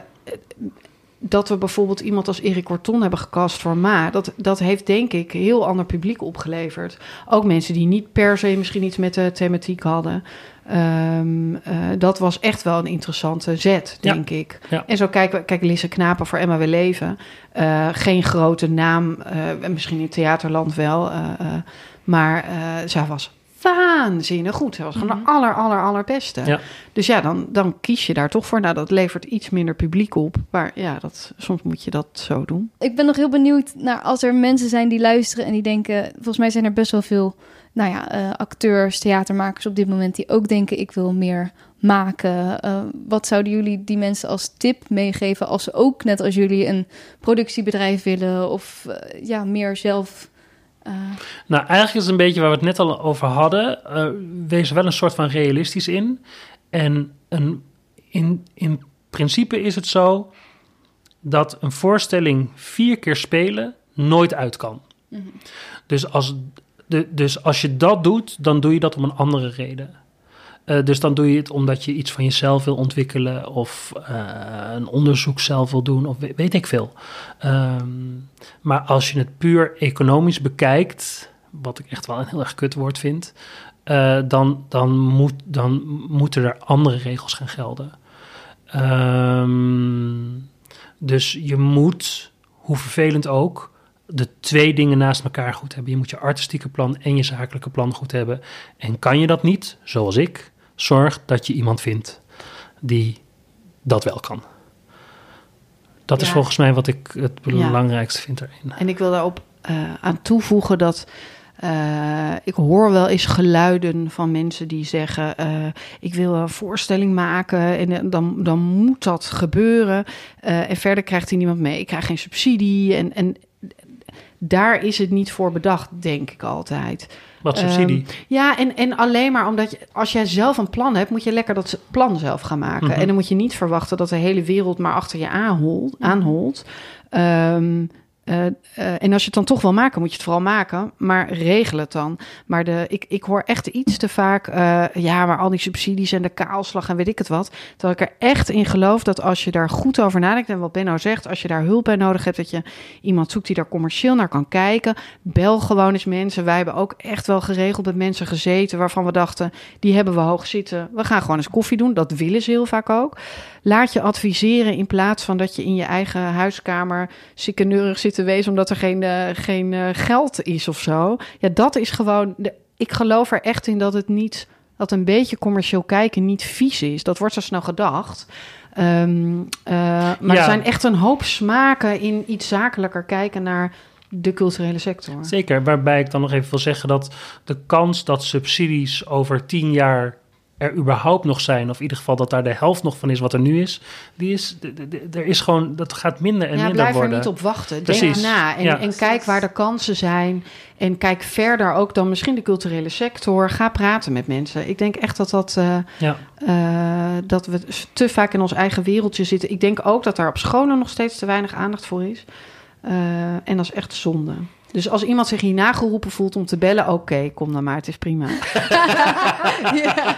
dat we bijvoorbeeld iemand als Erik Corton hebben gecast voor Ma. Dat, dat heeft denk ik heel ander publiek opgeleverd. Ook mensen die niet per se misschien iets met de thematiek hadden. Ehm, eh, dat was echt wel een interessante zet, Ja. denk ik. Ja. En zo kijken we, kijk, Lisse Knapen voor Emma We Leven. Eh, geen grote naam, eh, misschien in theaterland wel. maar zij was waanzinnig goed. Zij was gewoon Mhm. de aller, aller, allerbeste. Ja. Dus ja, dan, dan kies je daar toch voor. Nou, dat levert iets minder publiek op. Maar ja, dat, soms moet je dat zo doen. Ik ben nog heel benieuwd naar als er mensen zijn die luisteren en die denken. Volgens mij zijn er best wel veel nou ja, eh, acteurs, theatermakers op dit moment die ook denken: ik wil meer maken. Eh, wat zouden jullie die mensen als tip meegeven als ze ook net als jullie een productiebedrijf willen of eh, ja, meer zelf. Eh, Nou, eigenlijk is het een beetje waar we het net al over hadden. eh, wees er wel een soort van realistisch in. En een, in, in principe is het zo dat een voorstelling vier keer spelen nooit uit kan. Mhm. Dus als, de, dus als je dat doet, dan doe je dat om een andere reden. Eh, dus dan doe je het omdat je iets van jezelf wil ontwikkelen of eh, een onderzoek zelf wil doen of weet, ik veel. Ehm, maar als je het puur economisch bekijkt, wat ik echt wel een heel erg kut woord vind, eh, dan, dan, moet, dan moeten er andere regels gaan gelden. Ehm, dus je moet, hoe vervelend ook, de twee dingen naast elkaar goed hebben. Je moet je artistieke plan en je zakelijke plan goed hebben. En kan je dat niet, zoals ik, zorg dat je iemand vindt die dat wel kan. Dat is volgens mij wat ik het belangrijkste vind erin. En ik wil daarop eh, aan toevoegen dat eh, ik hoor wel eens geluiden van mensen die zeggen: eh, Ik wil een voorstelling maken en dan, dan moet dat gebeuren. En verder krijgt hij niemand mee. Ik krijg geen subsidie. En, en daar is het niet voor bedacht, denk ik altijd. Wat subsidie. Ehm, ja, en, en alleen maar omdat je, als jij zelf een plan hebt, moet je lekker dat plan zelf gaan maken. Mhm. En dan moet je niet verwachten dat de hele wereld maar achter je aanholt. aanholt. Ehm, eh, eh, en als je het dan toch wil maken, moet je het vooral maken. Maar regel het dan. Maar de, ik, ik hoor echt iets te vaak... eh, ja, maar al die subsidies en de kaalslag en weet ik het wat. Terwijl ik er echt in geloof dat als je daar goed over nadenkt... en wat Benno zegt, als je daar hulp bij nodig hebt... dat je iemand zoekt die daar commercieel naar kan kijken. Bel gewoon eens mensen. Wij hebben ook echt wel geregeld met mensen gezeten... waarvan we dachten, die hebben we hoog zitten. We gaan gewoon eens koffie doen. Dat willen ze heel vaak ook. Laat je adviseren in plaats van dat je in je eigen huiskamer... ziekeneurig zit te wezen omdat er geen, eh, geen eh, geld is of zo. Ja, dat is gewoon. De, ik geloof er echt in dat het niet. dat een beetje commercieel kijken niet vies is. Dat wordt zo snel gedacht. Ehm, eh, maar Ja. er zijn echt een hoop smaken in iets zakelijker kijken naar de culturele sector. Zeker, waarbij ik dan nog even wil zeggen dat de kans dat subsidies over tien jaar er überhaupt nog zijn, of in ieder geval dat daar de helft nog van is wat er nu is, die is, er is gewoon, dat gaat minder en ja, minder blijf worden. er niet op wachten. Precies. Denk na en, Ja. en kijk waar de kansen zijn. En kijk verder ook dan misschien de culturele sector. Ga praten met mensen. Ik denk echt dat, dat, eh, Ja. eh, dat we te vaak in ons eigen wereldje zitten. Ik denk ook dat daar op scholen nog steeds te weinig aandacht voor is. Eh, en dat is echt zonde. Dus als iemand zich hierna geroepen voelt om te bellen, oké, kom dan maar, het is prima.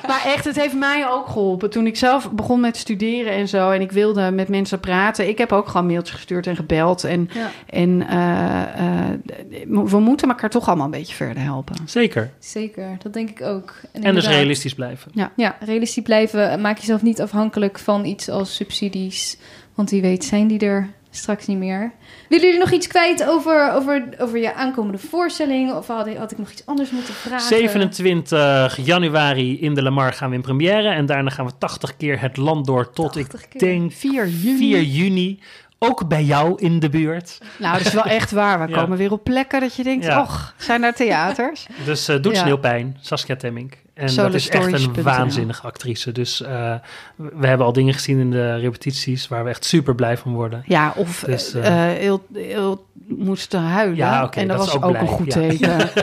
Maar echt, het heeft mij ook geholpen. Toen ik zelf begon met studeren en zo, en ik wilde met mensen praten. Ik heb ook gewoon mailtjes gestuurd en gebeld. En, Ja, en eh, eh, we moeten elkaar toch allemaal een beetje verder helpen. Zeker. zeker. Dat denk ik ook. En dus inderdaad- realistisch blijven. Ja, realistisch blijven. Maak jezelf niet afhankelijk van iets als subsidies. Want wie weet zijn die er straks niet meer. Willen jullie nog iets kwijt over, over, over je aankomende voorstelling? Of had, had ik nog iets anders moeten vragen? 27 januari in de Lamar gaan we in première. En daarna gaan we 80 keer het land door tot 80 ik keer. denk 4 juni. 4 juni. Ook bij jou in de buurt. Nou, dat is wel echt waar. We Ja. komen weer op plekken dat je denkt, Ja. och, zijn daar theaters? Dus eh doet Ja. sneeuwpijn, Saskia Temmink. En dat is echt een waanzinnige actrice. Dus eh, we hebben al dingen gezien in de repetities waar we echt super blij van worden. Ja, of Dus, heel, heel moesten huilen. Ja, oké, en dat, dat was is ook ook, blij, een goed ja. teken.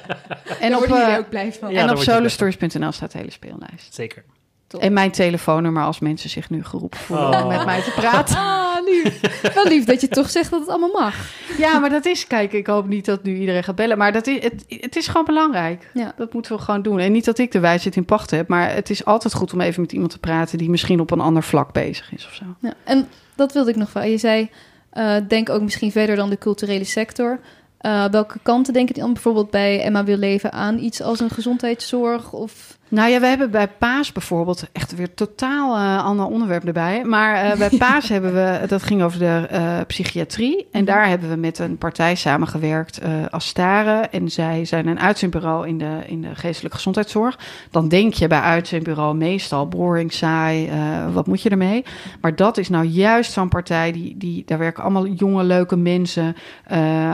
en op, ook blij van. Ja, en op solostories.nl staat de hele speellijst. Zeker. Top. En mijn telefoonnummer als mensen zich nu geroepen voelen om Oh. met mij te praten. Ah, lief. Wel lief dat je toch zegt dat het allemaal mag. Ja, maar dat is, kijk, ik hoop niet dat nu iedereen gaat bellen. Maar dat is, het, het is gewoon belangrijk. Ja. Dat moeten we gewoon doen. En niet dat ik de wijsheid in pacht heb, maar het is altijd goed om even met iemand te praten die misschien op een ander vlak bezig is of zo. Ja, en dat wilde ik nog vragen. Je zei, eh, denk ook misschien verder dan de culturele sector. Eh, welke kanten denken die dan bijvoorbeeld bij Emma wil leven aan iets als een gezondheidszorg of Nou ja, we hebben bij Paas bijvoorbeeld echt weer totaal eh ander onderwerp erbij. Maar eh, bij Paas hebben we, dat ging over de eh, psychiatrie. En daar hebben we met een partij samengewerkt, Astare. En zij zijn een uitzendbureau in de, in de geestelijke gezondheidszorg. Dan denk je bij uitzendbureau meestal boring, saai, wat moet je ermee? Maar dat is nou juist zo'n partij, die, die, daar werken allemaal jonge, leuke mensen.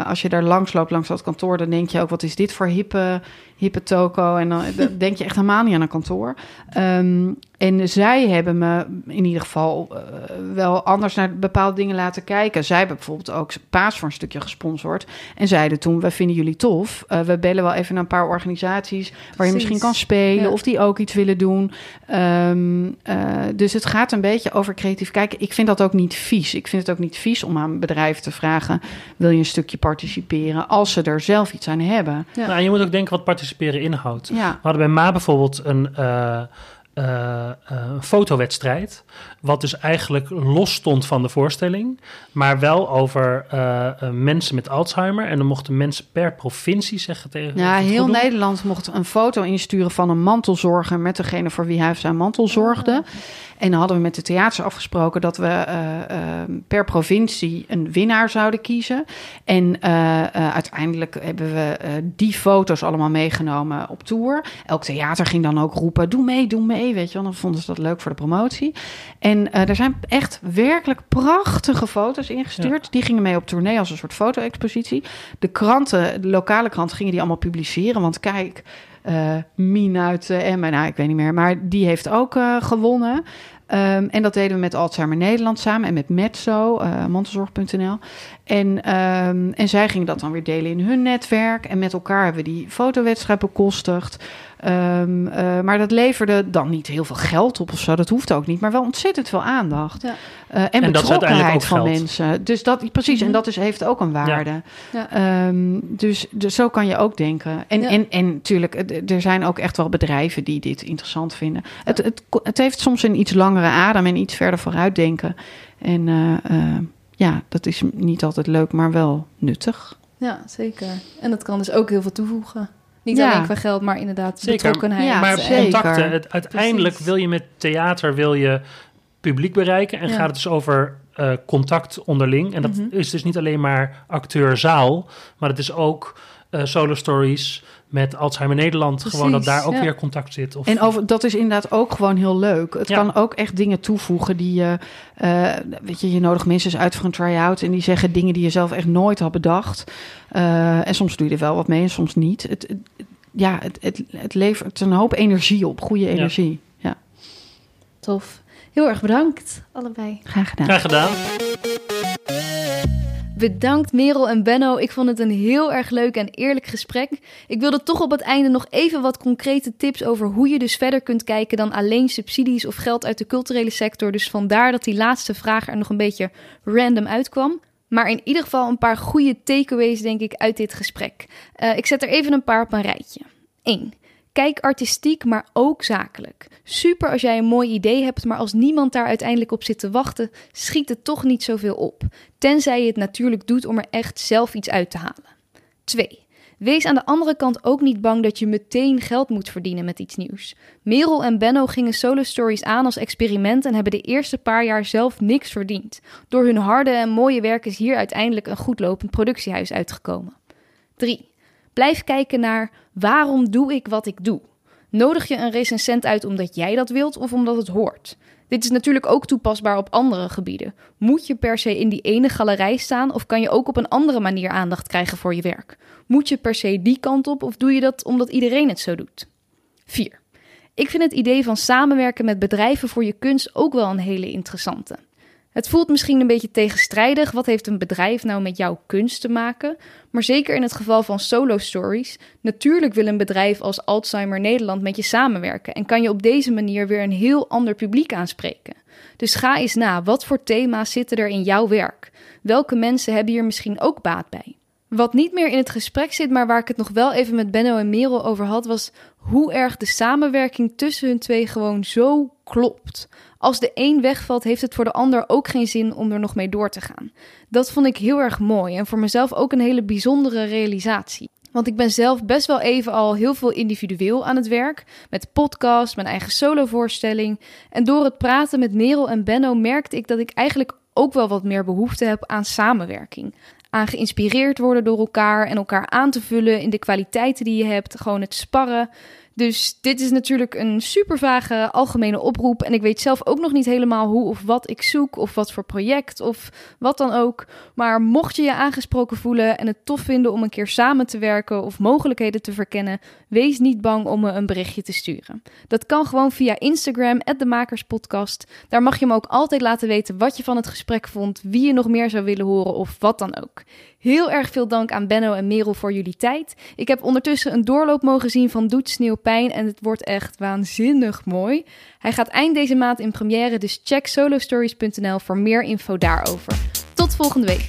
Als je daar langs loopt, langs dat kantoor, dan denk je ook, wat is dit voor hippe hippe toko. En dan dan denk je echt helemaal niet aan een kantoor. Ehm, en zij hebben me in ieder geval eh, wel anders naar bepaalde dingen laten kijken. Zij hebben bijvoorbeeld ook Paas voor een stukje gesponsord. En zeiden toen, we vinden jullie tof. Eh, we bellen wel even naar een paar organisaties... waar je misschien kan spelen Ja. of die ook iets willen doen. Ehm, eh, dus het gaat een beetje over creatief kijken. Ik vind dat ook niet vies. Ik vind het ook niet vies om aan bedrijven te vragen... wil je een stukje participeren als ze er zelf iets aan hebben. Ja. Nou, en je moet ook denken wat participeren inhoudt. Ja. We hadden bij Ma bijvoorbeeld een, eh, eh, een fotowedstrijd. Wat dus eigenlijk los stond van de voorstelling. Maar wel over eh, mensen met Alzheimer. En dan mochten mensen per provincie zeggen tegen. Ja, heel. Nederland mocht een foto insturen van een mantelzorger met degene voor wie hij of zijn mantel zorgde. En dan hadden we met de theaters afgesproken dat we eh, eh, per provincie een winnaar zouden kiezen. En eh, eh, uiteindelijk hebben we die foto's allemaal meegenomen op tour. Elk theater ging dan ook roepen: doe mee, doe mee. Weet je wel, dan vonden ze dat leuk voor de promotie. En er zijn echt werkelijk prachtige foto's ingestuurd. Die gingen mee op tournee als een soort foto-expositie. De kranten, de lokale kranten, gingen die allemaal publiceren. Want kijk, eh uit uh, Emmen, nou, ik weet niet meer. Maar die heeft ook eh, gewonnen. Um, en dat deden we met Alzheimer Nederland samen en met Metzo, uh, mantelzorg.nl. En, um, en zij gingen dat dan weer delen in hun netwerk. En met elkaar hebben we die fotowedstrijd bekostigd. Um, uh, maar dat leverde dan niet heel veel geld op of zo. Dat hoeft ook niet. Maar wel ontzettend veel aandacht. Ja. Uh, en, en betrokkenheid van geld. mensen. Dus dat, precies. Mm-hmm. En dat is, heeft ook een waarde. Ja. Ja. Um, dus, dus zo kan je ook denken. En, ja. en, en natuurlijk, er zijn ook echt wel bedrijven die dit interessant vinden. Het, het, het heeft soms een iets langere adem en iets verder vooruit denken. En uh, ja, dat is niet altijd leuk, maar wel nuttig. Ja, zeker. En dat kan dus ook heel veel toevoegen. Niet ja. alleen qua geld, maar inderdaad zeker. betrokkenheid. Ja, maar contacten. Het, uiteindelijk Precies. wil je met theater wil je publiek bereiken. En ja. gaat het dus over eh, contact onderling. En dat Mhm. is dus niet alleen maar acteur-zaal, maar het is ook eh, solo stories met Alzheimer Nederland. gewoon dat daar ook ja. weer contact zit. Of, En over, dat is inderdaad ook gewoon heel leuk. Het Ja. kan ook echt dingen toevoegen die je... eh, weet je, je nodigt mensen eens uit voor een try-out... en die zeggen dingen die je zelf echt nooit had bedacht. Eh, en soms doe je er wel wat mee en soms niet. Het, het- ja, het, het, het levert een hoop energie op. Goede energie. Ja, Tof. Heel erg bedankt, allebei. graag gedaan. Graag gedaan. Bedankt Merel en Benno. Ik vond het een heel erg leuk en eerlijk gesprek. Ik wilde toch op het einde nog even wat concrete tips over hoe je dus verder kunt kijken dan alleen subsidies of geld uit de culturele sector. Dus vandaar dat die laatste vraag er nog een beetje random uitkwam. Maar in ieder geval een paar goede takeaways, denk ik, uit dit gesprek. Eh, ik zet er even een paar op een rijtje. 1. Kijk artistiek, maar ook zakelijk. Super als jij een mooi idee hebt, maar als niemand daar uiteindelijk op zit te wachten, schiet het toch niet zoveel op. Tenzij je het natuurlijk doet om er echt zelf iets uit te halen. 2. Wees aan de andere kant ook niet bang dat je meteen geld moet verdienen met iets nieuws. Merel en Benno gingen solo stories aan als experiment en hebben de eerste paar jaar zelf niks verdiend. Door hun harde en mooie werk is hier uiteindelijk een goedlopend productiehuis uitgekomen. 3. Blijf kijken naar waarom doe ik wat ik doe. Nodig je een recensent uit omdat jij dat wilt of omdat het hoort? Dit is natuurlijk ook toepasbaar op andere gebieden. Moet je per se in die ene galerij staan of kan je ook op een andere manier aandacht krijgen voor je werk? Moet je per se die kant op of doe je dat omdat iedereen het zo doet? 4. Ik vind het idee van samenwerken met bedrijven voor je kunst ook wel een hele interessante. Het voelt misschien een beetje tegenstrijdig. Wat heeft een bedrijf nou met jouw kunst te maken? Maar zeker in het geval van solo stories. Natuurlijk wil een bedrijf als Alzheimer Nederland met je samenwerken. En kan je op deze manier weer een heel ander publiek aanspreken. Dus ga eens na. Wat voor thema's zitten er in jouw werk? Welke mensen hebben hier misschien ook baat bij? Wat niet meer in het gesprek zit, maar waar ik het nog wel even met Benno en Merel over had, was hoe erg de samenwerking tussen hun twee gewoon zo klopt. Als de een wegvalt, heeft het voor de ander ook geen zin om er nog mee door te gaan. Dat vond ik heel erg mooi en voor mezelf ook een hele bijzondere realisatie. Want ik ben zelf best wel even al heel veel individueel aan het werk. Met podcast, mijn eigen solovoorstelling. En door het praten met Merel en Benno merkte ik dat ik eigenlijk ook wel wat meer behoefte heb aan samenwerking. Aan geïnspireerd worden door elkaar en elkaar aan te vullen in de kwaliteiten die je hebt. Gewoon het sparren. Dus dit is natuurlijk een super vage algemene oproep. En ik weet zelf ook nog niet helemaal hoe of wat ik zoek. Of wat voor project of wat dan ook. Maar mocht je je aangesproken voelen en het tof vinden om een keer samen te werken of mogelijkheden te verkennen, wees niet bang om me een berichtje te sturen. Dat kan gewoon via Instagram, de Makerspodcast. Daar mag je me ook altijd laten weten wat je van het gesprek vond, wie je nog meer zou willen horen of wat dan ook. Heel erg veel dank aan Benno en Merel voor jullie tijd. Ik heb ondertussen een doorloop mogen zien van Doet Sneeuw Pijn en het wordt echt waanzinnig mooi. Hij gaat eind deze maand in première, dus check solostories.nl voor meer info daarover. Tot volgende week.